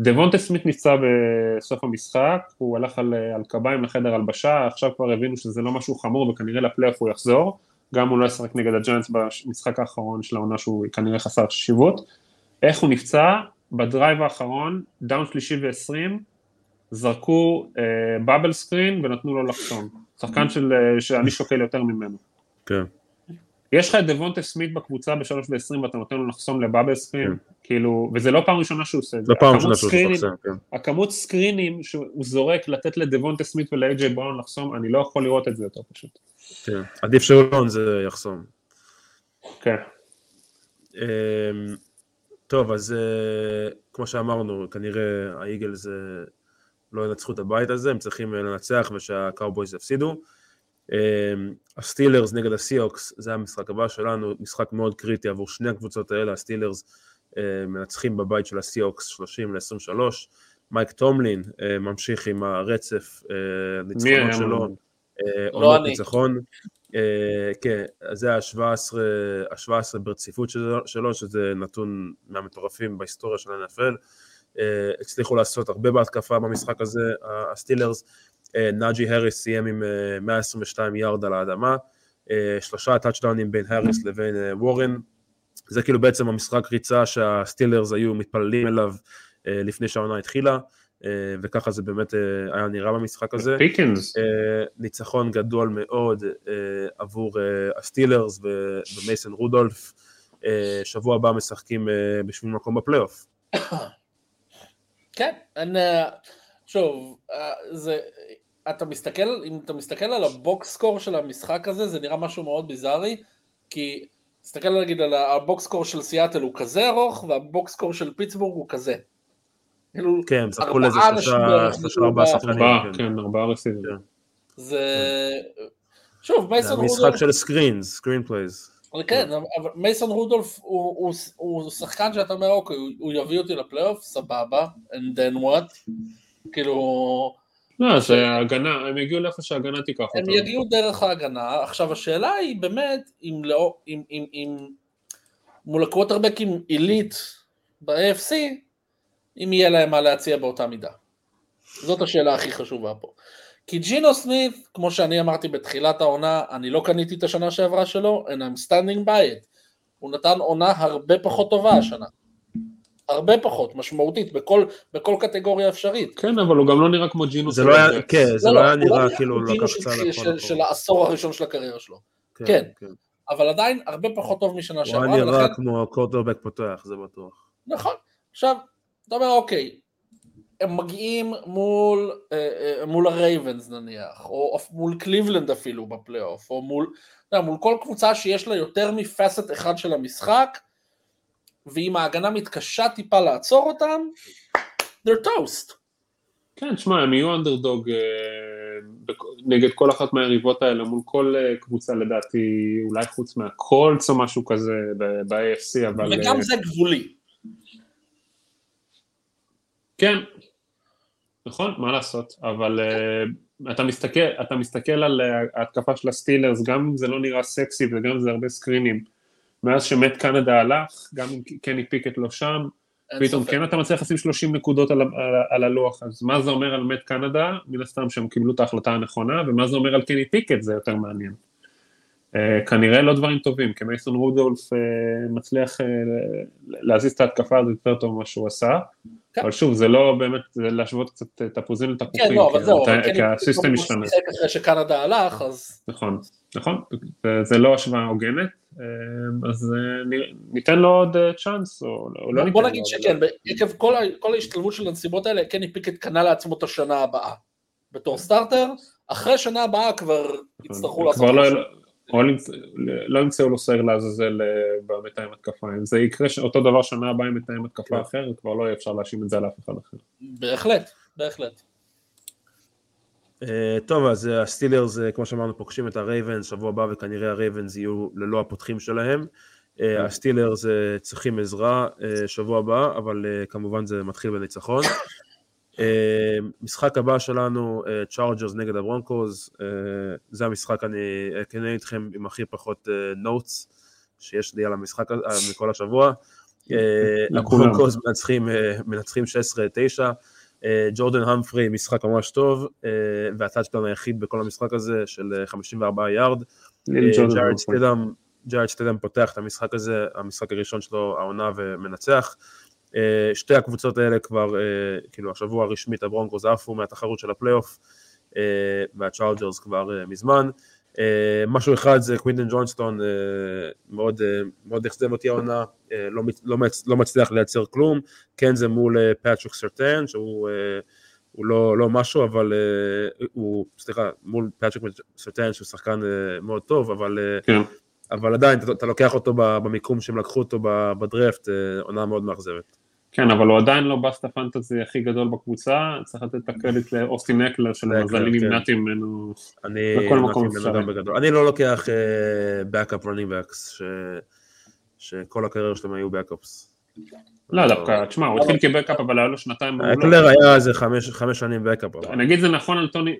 דבונטה סמית נפצע בסוף המשחק, הוא הלך על, על קביים לחדר הלבשה, עכשיו כבר הבינו שזה לא משהו חמור וכנראה לפלייאוף הוא יחזור, גם הוא לא ישחק נגד הג'יינטס במשחק האחרון של העונה שהוא כנראה חסר חשיבות. איך הוא נפצע? ב drive האחרון, דאון שלישי ועשרים, זרקו bubble uh, screen ונתנו לו לחסום. שחקן של, uh, שאני שוקל יותר ממנו. כן. יש לך את דבונטה סמית בקבוצה ב-3 ו-20 ואתה נותן לו לחסום ל bubble screen, כן. כאילו, וזה לא פעם ראשונה שהוא עושה את זה. לא פעם ראשונה שהוא עושה, כן. הכמות screen ים שהוא זורק לתת לדבונטה סמית ולאיי-ג'יי בראון לחסום, אני לא יכול לראות את זה יותר פשוט. כן, עדיף שאולון זה יחסום. כן. אמ, טוב, אז אה, כמו שאמרנו, כנראה האיגלס לא ינצחו את הבית הזה, הם צריכים אה, לנצח ושהקאובויז יפסידו. אמ, הסטילרס נגד הסיהוקס, זה המשחק הבא שלנו, משחק מאוד קריטי עבור שני הקבוצות האלה, הסטילרס אה, מנצחים בבית של הסיהוקס 30 ל-23, מייק טומלין אה, ממשיך עם הרצף הניצחונות שלו, לא אני. ניצחון, כן, זה ה-17 ברציפות שלו, שזה נתון מהמטורפים בהיסטוריה של ה-NFL, הצליחו לעשות הרבה בהתקפה במשחק הזה, הסטילרס, נאג'י הריס סיים עם 122 אה, יארד על האדמה, אה, שלושה טאצ'דאונים בין הריס לבין וורן, זה כאילו בעצם המשחק ריצה שהסטילרס היו מתפללים אליו לפני שהעונה התחילה, וככה זה באמת היה נראה במשחק הזה. פיקינס. ניצחון גדול מאוד עבור הסטילרס ומייסון רודולף, שבוע הבא משחקים בשביל מקום בפלייאוף. כן, שוב, זה, אתה מסתכל, אם אתה מסתכל על ה box score של המשחק הזה, זה נראה משהו מאוד ביזארי, כי תסתכל נגיד על ה box score של סיאטל הוא כזה ארוך, וה box score של פיטסבורג הוא כזה. כאילו, כן, זכו לזה שלושה ארבעה שחקנים. כן. כן, ארבעה receivers. כן. זה... שוב, מייסון רודולף... זה משחק של screens, screen plays. כן, אבל מייסון רודולף הוא שחקן שאתה אומר, אוקיי, הוא יביא אותי לפלייאוף, סבבה, and then what? כאילו... לא, זה הגנה, הם יגיעו לאיפה שההגנה תיקח אותם. הם יגיעו דרך ההגנה. עכשיו השאלה היא באמת, אם, לא, אם, אם, אם מול הקווטרבקים עילית ב-AFC, אם יהיה להם מה להציע באותה מידה. זאת השאלה הכי חשובה פה. כי ג'ינו סמית, כמו שאני אמרתי בתחילת העונה, אני לא קניתי את השנה שעברה שלו, and I'm standing by it. הוא נתן עונה הרבה פחות טובה השנה. הרבה פחות, משמעותית, בכל, בכל קטגוריה אפשרית. כן, אבל הוא גם לא נראה כמו ג'ינוס. זה לא היה, כן, זה לא, לא היה נראה כאילו הוא לקח צעד אחורה. של העשור הראשון של הקריירה שלו. כן. כן. כן. אבל עדיין הרבה פחות טוב משנה שעברה. הוא נראה כמו קורטרבק פותח, זה בטוח. נכון. עכשיו, אתה אומר, אוקיי, הם מגיעים מול, אה, אה, מול הרייבנס נניח, או מול קליבלנד אפילו בפלייאוף, או מול, מול כל קבוצה שיש לה יותר מפסט אחד של המשחק, ואם ההגנה מתקשה טיפה לעצור אותם, they're toast. כן, תשמע, הם יהיו אנדרדוג אה, נגד כל אחת מהיריבות האלה, מול כל אה, קבוצה לדעתי, אולי חוץ מהקולץ או משהו כזה ב-AFC, אבל... וגם אה, זה גבולי. כן, נכון, מה לעשות, אבל uh, אתה, מסתכל, אתה מסתכל על ההתקפה של הסטילרס, גם אם זה לא נראה סקסי וגם אם זה הרבה סקרינים, מאז שמת קנדה הלך, גם אם קני פיקט לא שם, פתאום כן אתה מצליח לשים 30 נקודות על, על, על הלוח, אז מה זה אומר על מת קנדה? מן הסתם שהם קיבלו את ההחלטה הנכונה, ומה זה אומר על קני פיקט זה יותר מעניין. Uh, כנראה לא דברים טובים, כי מייסון רודולף uh, מצליח uh, להזיז את ההתקפה הזאת יותר טוב ממה שהוא עשה, כן. אבל שוב, זה לא באמת, זה להשוות קצת תפוזים לתפוחים, כן, לא, כי כן, הסיסטם משתנה. אחרי שקנדה הלך, אז... נכון, נכון, זה לא השוואה הוגנת, אז ניתן לו עוד צ'אנס, או לא ניתן לו. בוא נגיד שכן, עקב כל ההשתלבות של הנסיבות האלה, קני פיקט קנה לעצמו את השנה הבאה, בתור starter, אחרי שנה הבאה כבר נכון, יצטרכו לעשות משהו. או לא ימצאו לו סייר לעזאזל אה, במתאם התקפה, אם זה יקרה אותו דבר שנה הבאה עם מתאם התקפה כן. אחר, כבר לא יהיה אפשר להאשים את זה על אף אחד אחר. בהחלט, בהחלט. אה, טוב, אז אה, הסטילרס, כמו שאמרנו, פוגשים את הרייבנס שבוע הבא, וכנראה הרייבנס יהיו ללא הפותחים שלהם. כן. הסטילרס צריכים עזרה שבוע הבא, אבל כמובן זה מתחיל בניצחון. אה, משחק הבא שלנו, צ'ארג'רס אה, נגד הברונקוז, אה, זה המשחק, אני אהיה כנה איתכם עם הכי פחות notes שיש לי על המשחק מכל השבוע. הברונקוז מנצחים 16-9, ג'ורדן המפרי משחק ממש טוב, והטאצ'דאון היחיד בכל המשחק הזה של 54 יארד. ג'ארד סטידהם פותח את המשחק הזה, המשחק הראשון שלו העונה ומנצח. אה, שתי הקבוצות האלה כבר, אה, כאילו השבוע הרשמית הברונקוז עפו מהתחרות של הפלייאוף אה, והצ'ארג'רס כבר מזמן. משהו אחד זה קווינטון ג'ונסטון מאוד, מאוד אכזב אותי העונה, לא, לא, לא מצליח לייצר כלום, כן זה מול פאטריק סרטן שהוא הוא לא, לא משהו, אבל הוא, סליחה, מול פאטריק סרטן שהוא שחקן מאוד טוב, אבל, כן. אבל עדיין אתה, אתה לוקח אותו במיקום שהם לקחו אותו בדרפט, עונה מאוד מאכזבת. כן, אבל הוא עדיין לא bust ה fantasy הכי גדול בקבוצה, צריך לתת את הקרדיט לאוסטין אקלר, שלמזלי כן. נמנעתי ממנו בכל מקום אפשרי. אני לא לוקח backup running backs, שכל הקריירה שלהם היו backups. לא, דווקא, תשמע, הוא התחיל כ backup, אבל היה לו שנתיים מעולות. אקלר היה איזה חמש שנים backup. נגיד זה נכון על טוני,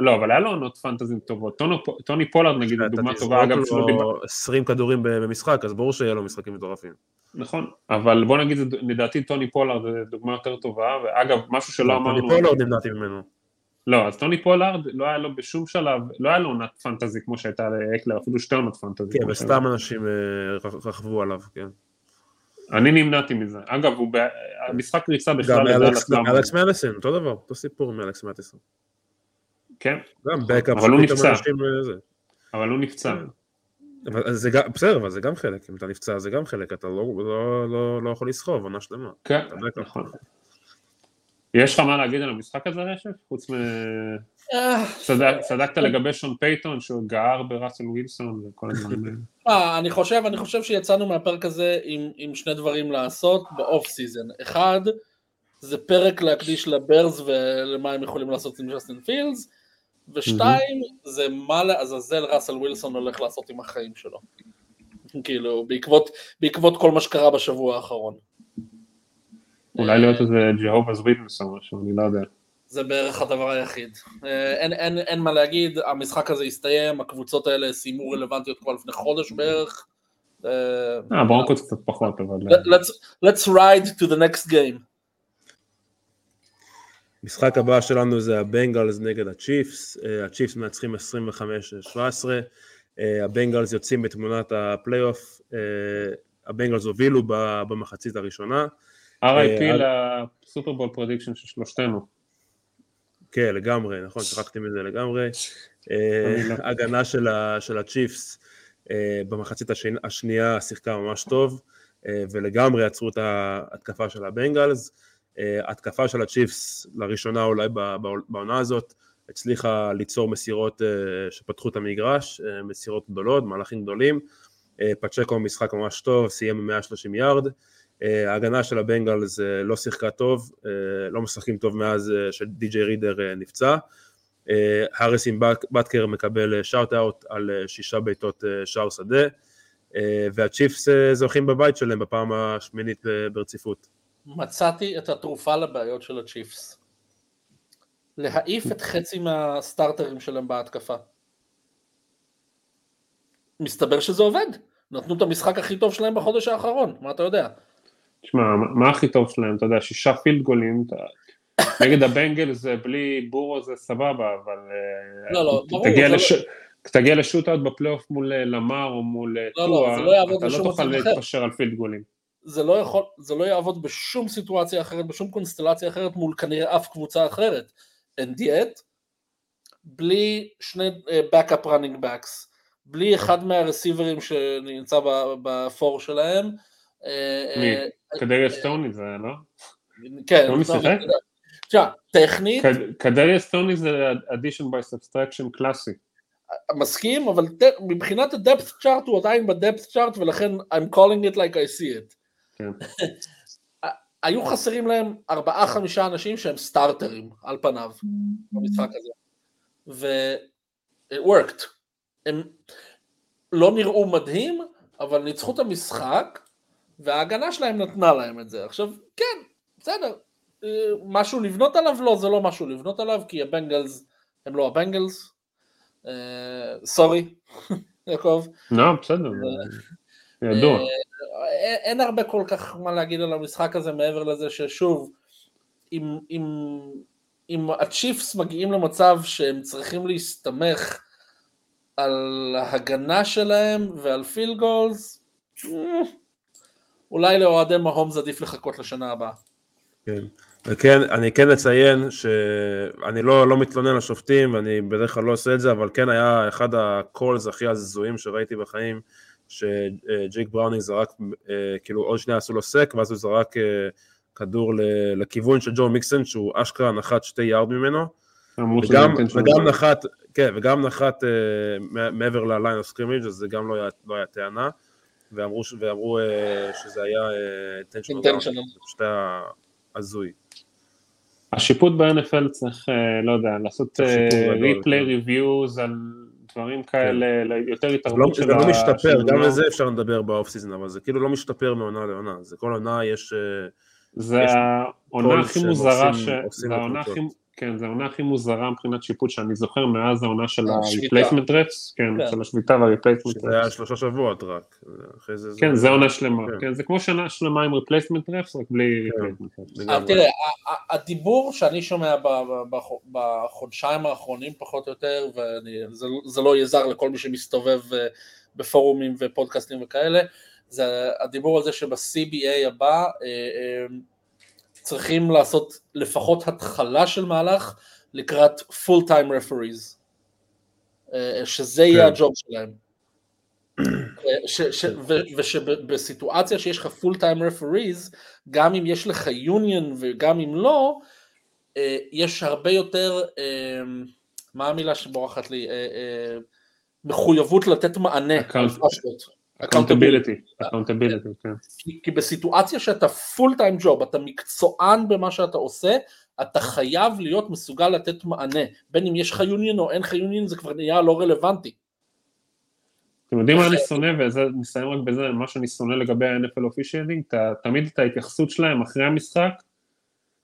לא, אבל היה לו עונות fantasy טובות. טוני פולארד נגיד, דוגמה טובה, אגב, שלא דיבר. 20 כדורים במשחק, אז ברור שיהיה לו משחקים מטורפים. נכון, אבל בוא נגיד, לדעתי טוני פולארד זה דוגמה יותר טובה, ואגב, משהו שלא אמרנו... טוני פולארד נמנעתי ממנו. לא, אז טוני פולארד לא היה לו בשום שלב, לא היה לו עונת fantasy כמו שהייתה לאקלר, אפילו שתי עונות fantasy. כן, וסתם אנשים אה, רכבו עליו, כן. אני נמנעתי מזה. אגב, הוא במשחק ריצה בכלל... גם מאלכס מדיסון, אותו דבר, אותו סיפור מאלכס מדיסון. כן. גם backup, אבל הוא נפצע. אבל הוא נפצע. זה גם, בסדר, אבל זה גם חלק, אם אתה נפצע זה גם חלק, אתה לא, לא, לא, לא יכול לסחוב עונה שלמה. כן, נכון. יש לך מה להגיד על המשחק הזה רשף? חוץ מ... אה. צדקת לגבי שון פייתון שהוא גער בראסל ווילסון וכל הדברים האלה. אה, אני חושב, אני חושב שיצאנו מהפרק הזה עם, עם שני דברים לעשות ב off season. אחד, זה פרק להקדיש לברז ולמה הם יכולים לעשות עם ג'סטין פילס, ושתיים, זה מה לעזאזל ראסל ווילסון הולך לעשות עם החיים שלו. כאילו, בעקבות, בעקבות כל מה שקרה בשבוע האחרון. אולי להיות איזה ג'הובאז וויטנס או משהו, אני לא יודע. זה בערך הדבר היחיד. אה, אין, אין, אין מה להגיד, המשחק הזה הסתיים, הקבוצות האלה סיימו רלוונטיות כבר לפני חודש בערך. אה, הברונקוז קצת פחות, אבל... Let's, let's ride to the next game. המשחק הבא שלנו זה הבנגלס נגד הצ'יפס, אה, הצ'יפס מנצחים 25-17, הבנגלס יוצאים מתמונת הפלייאוף, הבנגלס הובילו במחצית הראשונה. RIP ל Super Bowl prediction של שלושתנו. כן, לגמרי, נכון, שכחתי מזה לגמרי. אה, לא. הגנה של הצ'יפס, במחצית השנייה שיחקה ממש טוב, ולגמרי עצרו את ההתקפה של הבנגלס. התקפה של הצ'יפס, לראשונה אולי בעונה הזאת, הצליחה ליצור מסירות שפתחו את המגרש, מסירות גדולות, מהלכים גדולים. פצ'קו משחק ממש טוב, סיים עם 130 יארד. ההגנה של הבנגלס לא שיחקה טוב, לא משחקים טוב מאז שדי.ג'יי רידר נפצע. האריסים בטקר מקבל שאוט אאוט על שישה בעיטות שער שדה, והצ'יפס זוכים בבית שלהם בפעם השמינית ברציפות. מצאתי את התרופה לבעיות של הצ'יפס. להעיף את חצי מהסטארטרים שלהם בהתקפה. מסתבר שזה עובד. נתנו את המשחק הכי טוב שלהם בחודש האחרון, מה אתה יודע? תשמע, מה הכי טוב שלהם? אתה יודע, שישה פילד גולים, נגד הבנגל זה בלי בורו זה סבבה, אבל... אה, לא, לא, ברור. תגיע לשוט-אאוט בפלייאוף מול אה, למר או מול אה, לא, טועה, לא, אתה לא תוכל להתפשר על פילד גולים. זה לא, יכול, זה לא יעבוד בשום סיטואציה אחרת, בשום קונסטלציה אחרת מול כנראה אף קבוצה אחרת. And yet, בלי שני backup running backs, בלי אחד מהרסיברים שנמצא בפור שלהם. מי? קדריה סטוני זה, לא? כן. סטוני שיחק? תשמע, טכנית... קדריה סטוני זה addition by subtraction קלאסי. מסכים, אבל מבחינת ה-depth chart הוא עדיין ב-depth chart ולכן I'm calling it like I see it. כן. היו חסרים להם ארבעה חמישה אנשים שהם סטארטרים על פניו במשחק הזה. ו... it worked. הם לא נראו מדהים, אבל ניצחו את המשחק, וההגנה שלהם נתנה להם את זה. עכשיו, כן, בסדר, משהו לבנות עליו? לא, זה לא משהו לבנות עליו, כי הבנגלס הם לא הבנגלס. סורי, יעקב. לא, בסדר, ידוע. אה, אין הרבה כל כך מה להגיד על המשחק הזה מעבר לזה ששוב, אם, אם, אם הצ'יפס מגיעים למצב שהם צריכים להסתמך על ההגנה שלהם ועל field goals, אה, אולי לאוהדי מהומס עדיף לחכות לשנה הבאה. כן, וכן, אני כן אציין שאני לא, לא מתלונן לשופטים ואני בדרך כלל לא עושה את זה, אבל כן היה אחד ה calls הכי הזויים שראיתי בחיים, שג'ייק בראונינג זרק, אה, כאילו עוד שנייה עשו לו sack, ואז הוא זרק אה, כדור לכיוון של ג'ו מיקסון, שהוא אשכרה נחת שתי יארד ממנו, וגם, וגם נחת, כן, וגם נחת אה, מעבר ל line of scrimmage אז זה גם לא היה, לא היה טענה, ואמרו, ואמרו אה, שזה היה intentional, אה, זה פשוט היה הזוי. השיפוט ב-NFL צריך, אה, לא יודע, לעשות replay reviews על דברים כאלה, כן. יותר התערבות של ה... זה לא משתפר, גם לזה אפשר לדבר ב off season, אבל זה כאילו לא משתפר מעונה לעונה, זה כל עונה יש... זה העונה הכי מוזרה, זה העונה הכי... כן, זו העונה הכי מוזרה מבחינת שיפוט שאני זוכר מאז העונה של ה-replacement refs, כן, כן, של השביתה וה-replacement refs. זה היה שלושה שבועות רק, כן, זה עונה שלמה, כן. כן, זה כמו שנה שלמה עם replacement refs, רק בלי replacement refs. אה, תראה, הדיבור שאני שומע בחודשיים האחרונים פחות או יותר, וזה לא יהיה זר לכל מי שמסתובב אה, בפורומים ופודקאסטים וכאלה, זה הדיבור על זה שב-CBA הבא, אה, צריכים לעשות לפחות התחלה של מהלך לקראת full time referees, שזה יהיה כן. ה job שלהם. ושבסיטואציה שיש לך full time referees, גם אם יש לך יוניון וגם אם לא, אה, יש הרבה יותר, אה, מה המילה שבורחת לי? אה, מחויבות לתת מענה. accountability, accountability, כן. כי בסיטואציה שאתה full time job, אתה מקצוען במה שאתה עושה, אתה חייב להיות מסוגל לתת מענה, בין אם יש לך יוניון או אין לך יוניון זה כבר נהיה לא רלוונטי. אתם יודעים מה אני שונא, וזה, נסיים רק בזה, מה שאני שונא לגבי ה-NFL officiating, תמיד את ההתייחסות שלהם אחרי המשחק,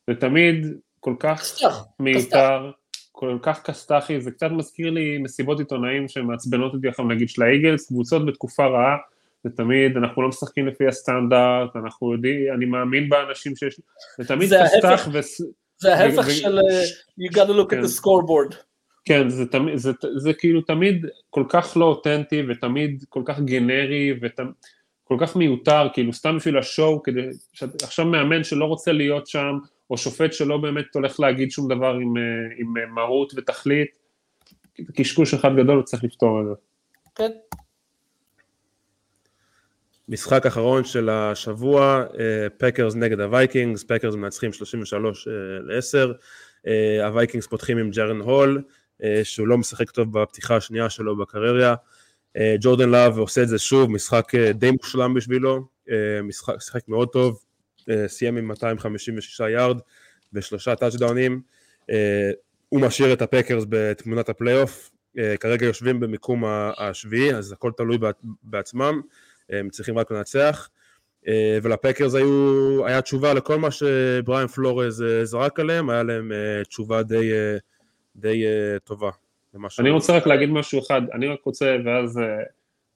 זה תמיד כל כך מיותר, כל כך כסת"חי, זה קצת מזכיר לי מסיבות עיתונאים שמעצבנות אותי עכשיו נגיד של האיגלס, קבוצות בתקופה רעה, זה תמיד, אנחנו לא משחקים לפי הסטנדרט, אנחנו יודעים, אני מאמין באנשים שיש, זה תמיד כסת"ח ו... זה ההפך של you gotta look at the scoreboard. כן, זה, תמיד, זה, זה, זה כאילו תמיד כל כך לא אותנטי ותמיד כל כך גנרי וכל כך מיותר, כאילו סתם בשביל השואו, כדי, עכשיו מאמן שלא רוצה להיות שם, או שופט שלא באמת הולך להגיד שום דבר עם, אה, עם אה, מהות ותכלית, קשקוש אחד גדול וצריך לפתור את זה. כן. משחק אחרון של השבוע, פקרס נגד הווייקינגס, פקרס מנצחים 33 ל-10, הווייקינגס פותחים עם ג'רן הול, שהוא לא משחק טוב בפתיחה השנייה שלו בקריירה, ג'ורדן לאב עושה את זה שוב, משחק די מושלם בשבילו, משחק, משחק מאוד טוב, סיים עם 256 יארד ושלושה טאצ'דאונים, הוא משאיר את הפקרס בתמונת הפלייאוף, כרגע יושבים במיקום השביעי, אז הכל תלוי בעצמם, הם צריכים רק לנצח, ולפקרס היו, היה תשובה לכל מה שבריאן פלורז זרק עליהם, היה להם תשובה די, די טובה. אני רוצה רק להגיד משהו אחד, אני רק רוצה, ואז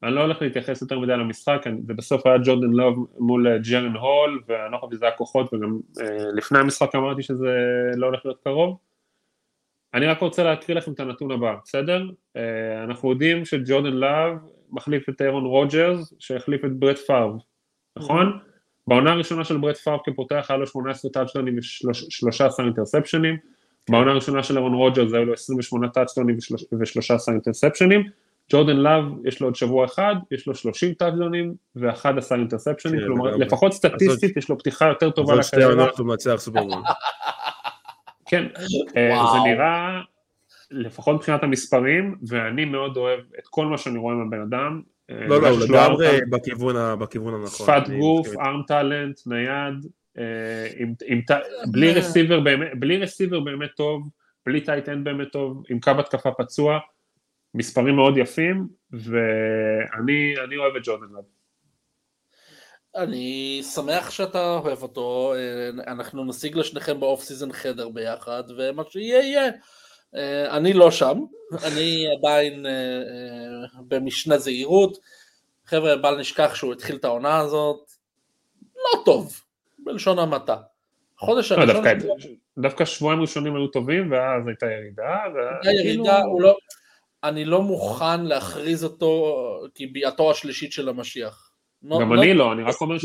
אני לא הולך להתייחס יותר מדי למשחק, זה בסוף היה ג'ורדן לאב מול ג'רן הול, ואני לא חושב שזה היה כוחות, וגם לפני המשחק אמרתי שזה לא הולך להיות קרוב. אני רק רוצה להקריא לכם את הנתון הבא, בסדר? אנחנו יודעים שג'ורדן לאב מחליף את אירון רוג'רס, שהחליף את ברט פארב, נכון? בעונה הראשונה של ברט פארב כפותח היה לו 18 טאצ'דונים ו-13 אינטרספשנים, בעונה הראשונה של אירון רוג'רס היו לו 28 טאצ'דונים ו-13 אינטרספשנים, ג'ורדן לאב יש לו עוד שבוע אחד, יש לו 30 טאצ'דונים ו-11 אינטרספשנים, כלומר לפחות סטטיסטית יש לו פתיחה יותר טובה לקריירה. אז עוד שתי עונות הוא מנצח סופרבול. כן, זה נראה, לפחות מבחינת המספרים, ואני מאוד אוהב את כל מה שאני רואה מהבן אדם. לא, לא, הוא לגמרי בכיוון הנכון. שפת גוף, arm talent, נייד, בלי receiver באמת טוב, בלי tight end באמת טוב, עם קו התקפה פצוע, מספרים מאוד יפים, ואני אוהב את ג'ורדן לאב. אני שמח שאתה אוהב אותו, אנחנו נשיג לשניכם ב off season חדר ביחד, ומה שיהיה יהיה. אני לא שם, אני עדיין במשנה זהירות. חבר'ה, בל נשכח שהוא התחיל את העונה הזאת, לא טוב, בלשון המעטה. חודש לא, הראשון... דווקא שבועיים ראשונים היו טובים, ואז הייתה ירידה. הייתה ירידה, הוא לא... אני לא מוכן להכריז אותו כביאתו השלישית של המשיח. גם אני לא, אני רק אומר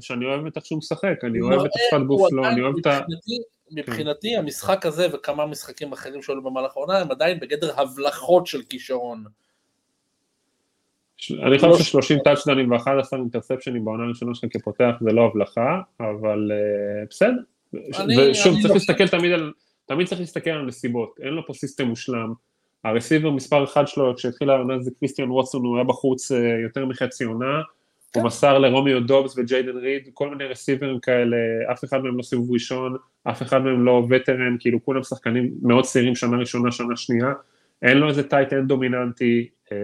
שאני אוהב את איך שהוא משחק, אני אוהב את השפת גוף שלו, אני אוהב את ה... מבחינתי המשחק הזה וכמה משחקים אחרים שעלו במהלך העונה הם עדיין בגדר הבלחות של כישרון. אני חושב ש-30 טאצ'דאונים ו-11 אינטרספשנים בעונה הראשונה שלך כפותח זה לא הבלחה, אבל בסדר. ושוב, צריך להסתכל תמיד על, תמיד צריך להסתכל על נסיבות, אין לו פה system מושלם. ה receiver מספר אחד שלו, כשהתחילה העונה זה קריסטיאן ווטסון, הוא היה בחוץ יותר מחצי עונה. הוא מסר לרומיו דובס וג'יידן ריד, כל מיני רסיברים כאלה, אף אחד מהם לא סיבוב ראשון, אף אחד מהם לא veteran, כאילו כולם שחקנים מאוד צעירים שנה ראשונה, שנה שנייה, אין לו איזה tight end דומיננטי, אה,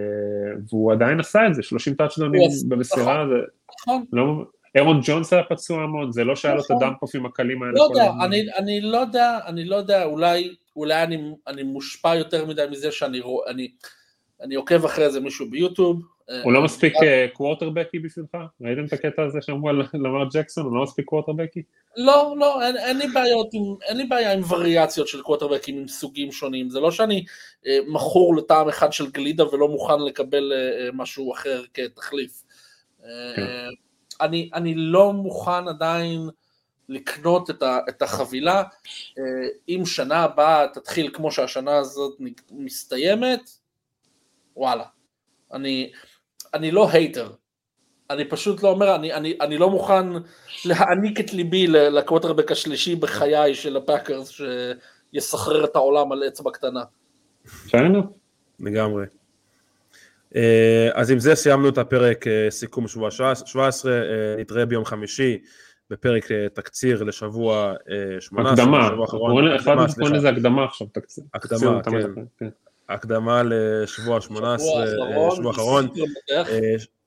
והוא עדיין עשה את זה, 30 טאצ'דונים במסירה, זה נכון. לא, אירון ג'ונס היה פצוע המון, זה לא שהיה לו את נכון. הדאמפאופים הקלים האלה. לא יודע, אני לא יודע, אני לא יודע, אולי אני מושפע יותר מדי מזה שאני אני עוקב אחרי איזה מישהו ביוטיוב, הוא לא מספיק קוורטרבקי אה, בשבילך? ראיתם את הקטע הזה שאמרו על למר ג'קסון, הוא לא מספיק קוורטרבקי? לא, לא, אין, אין, לי בעיות עם, אין לי בעיה עם וריאציות של קוורטרבקים עם סוגים שונים, זה לא שאני אה, מכור לטעם אחד של גלידה ולא מוכן לקבל אה, אה משהו אחר כתחליף. אה, כן. אני, אני לא מוכן עדיין לקנות את, ה, את החבילה, אה, אם שנה הבאה תתחיל כמו שהשנה הזאת מסתיימת, וואלה. אני, אני לא hater, אני פשוט לא אומר, אני, אני, אני לא מוכן להעניק את ליבי לקווטרבק השלישי בחיי של הפאקרס שיסחרר את העולם על אצבע קטנה. בסדר. לגמרי. אה, אז עם זה סיימנו את הפרק אה, סיכום שבוע 17, אה, נתראה ביום חמישי בפרק תקציר לשבוע 18. הקדמה, בוא לזה הקדמה עכשיו, תקציר. הקדמה, כן. הקדמה לשבוע 18, שבוע אחרון.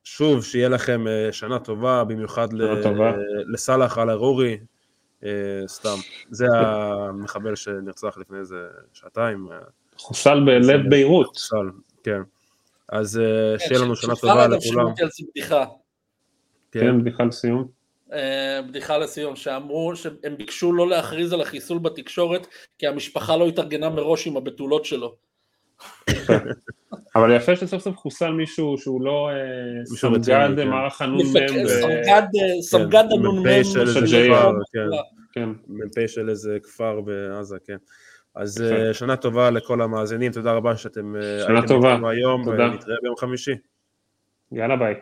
שוב, שיהיה לכם שנה טובה, במיוחד לסאלח על ארורי, אה, סתם. זה המחבל שנרצח לפני איזה שעתיים. חוסל בלב ביירות. חוסל, כן. אז שיהיה לנו שנה טובה לכולם. כן, בדיחה לסיום. בדיחה לסיום, שאמרו שהם ביקשו לא להכריז על החיסול בתקשורת כי המשפחה לא התארגנה מראש עם הבתולות שלו. אבל יפה שסוף סוף חוסל מישהו שהוא לא אה, סמג"ד כן. מערך הנ"מ. סמג"ד הנ"מ של ג'ייר. כן. מ"פ של איזה כפר בעזה, כן. אז אה, שנה טובה לכל המאזינים, תודה רבה שאתם אה, הייתם איתנו היום, ונתראה ביום חמישי. יאללה ביי.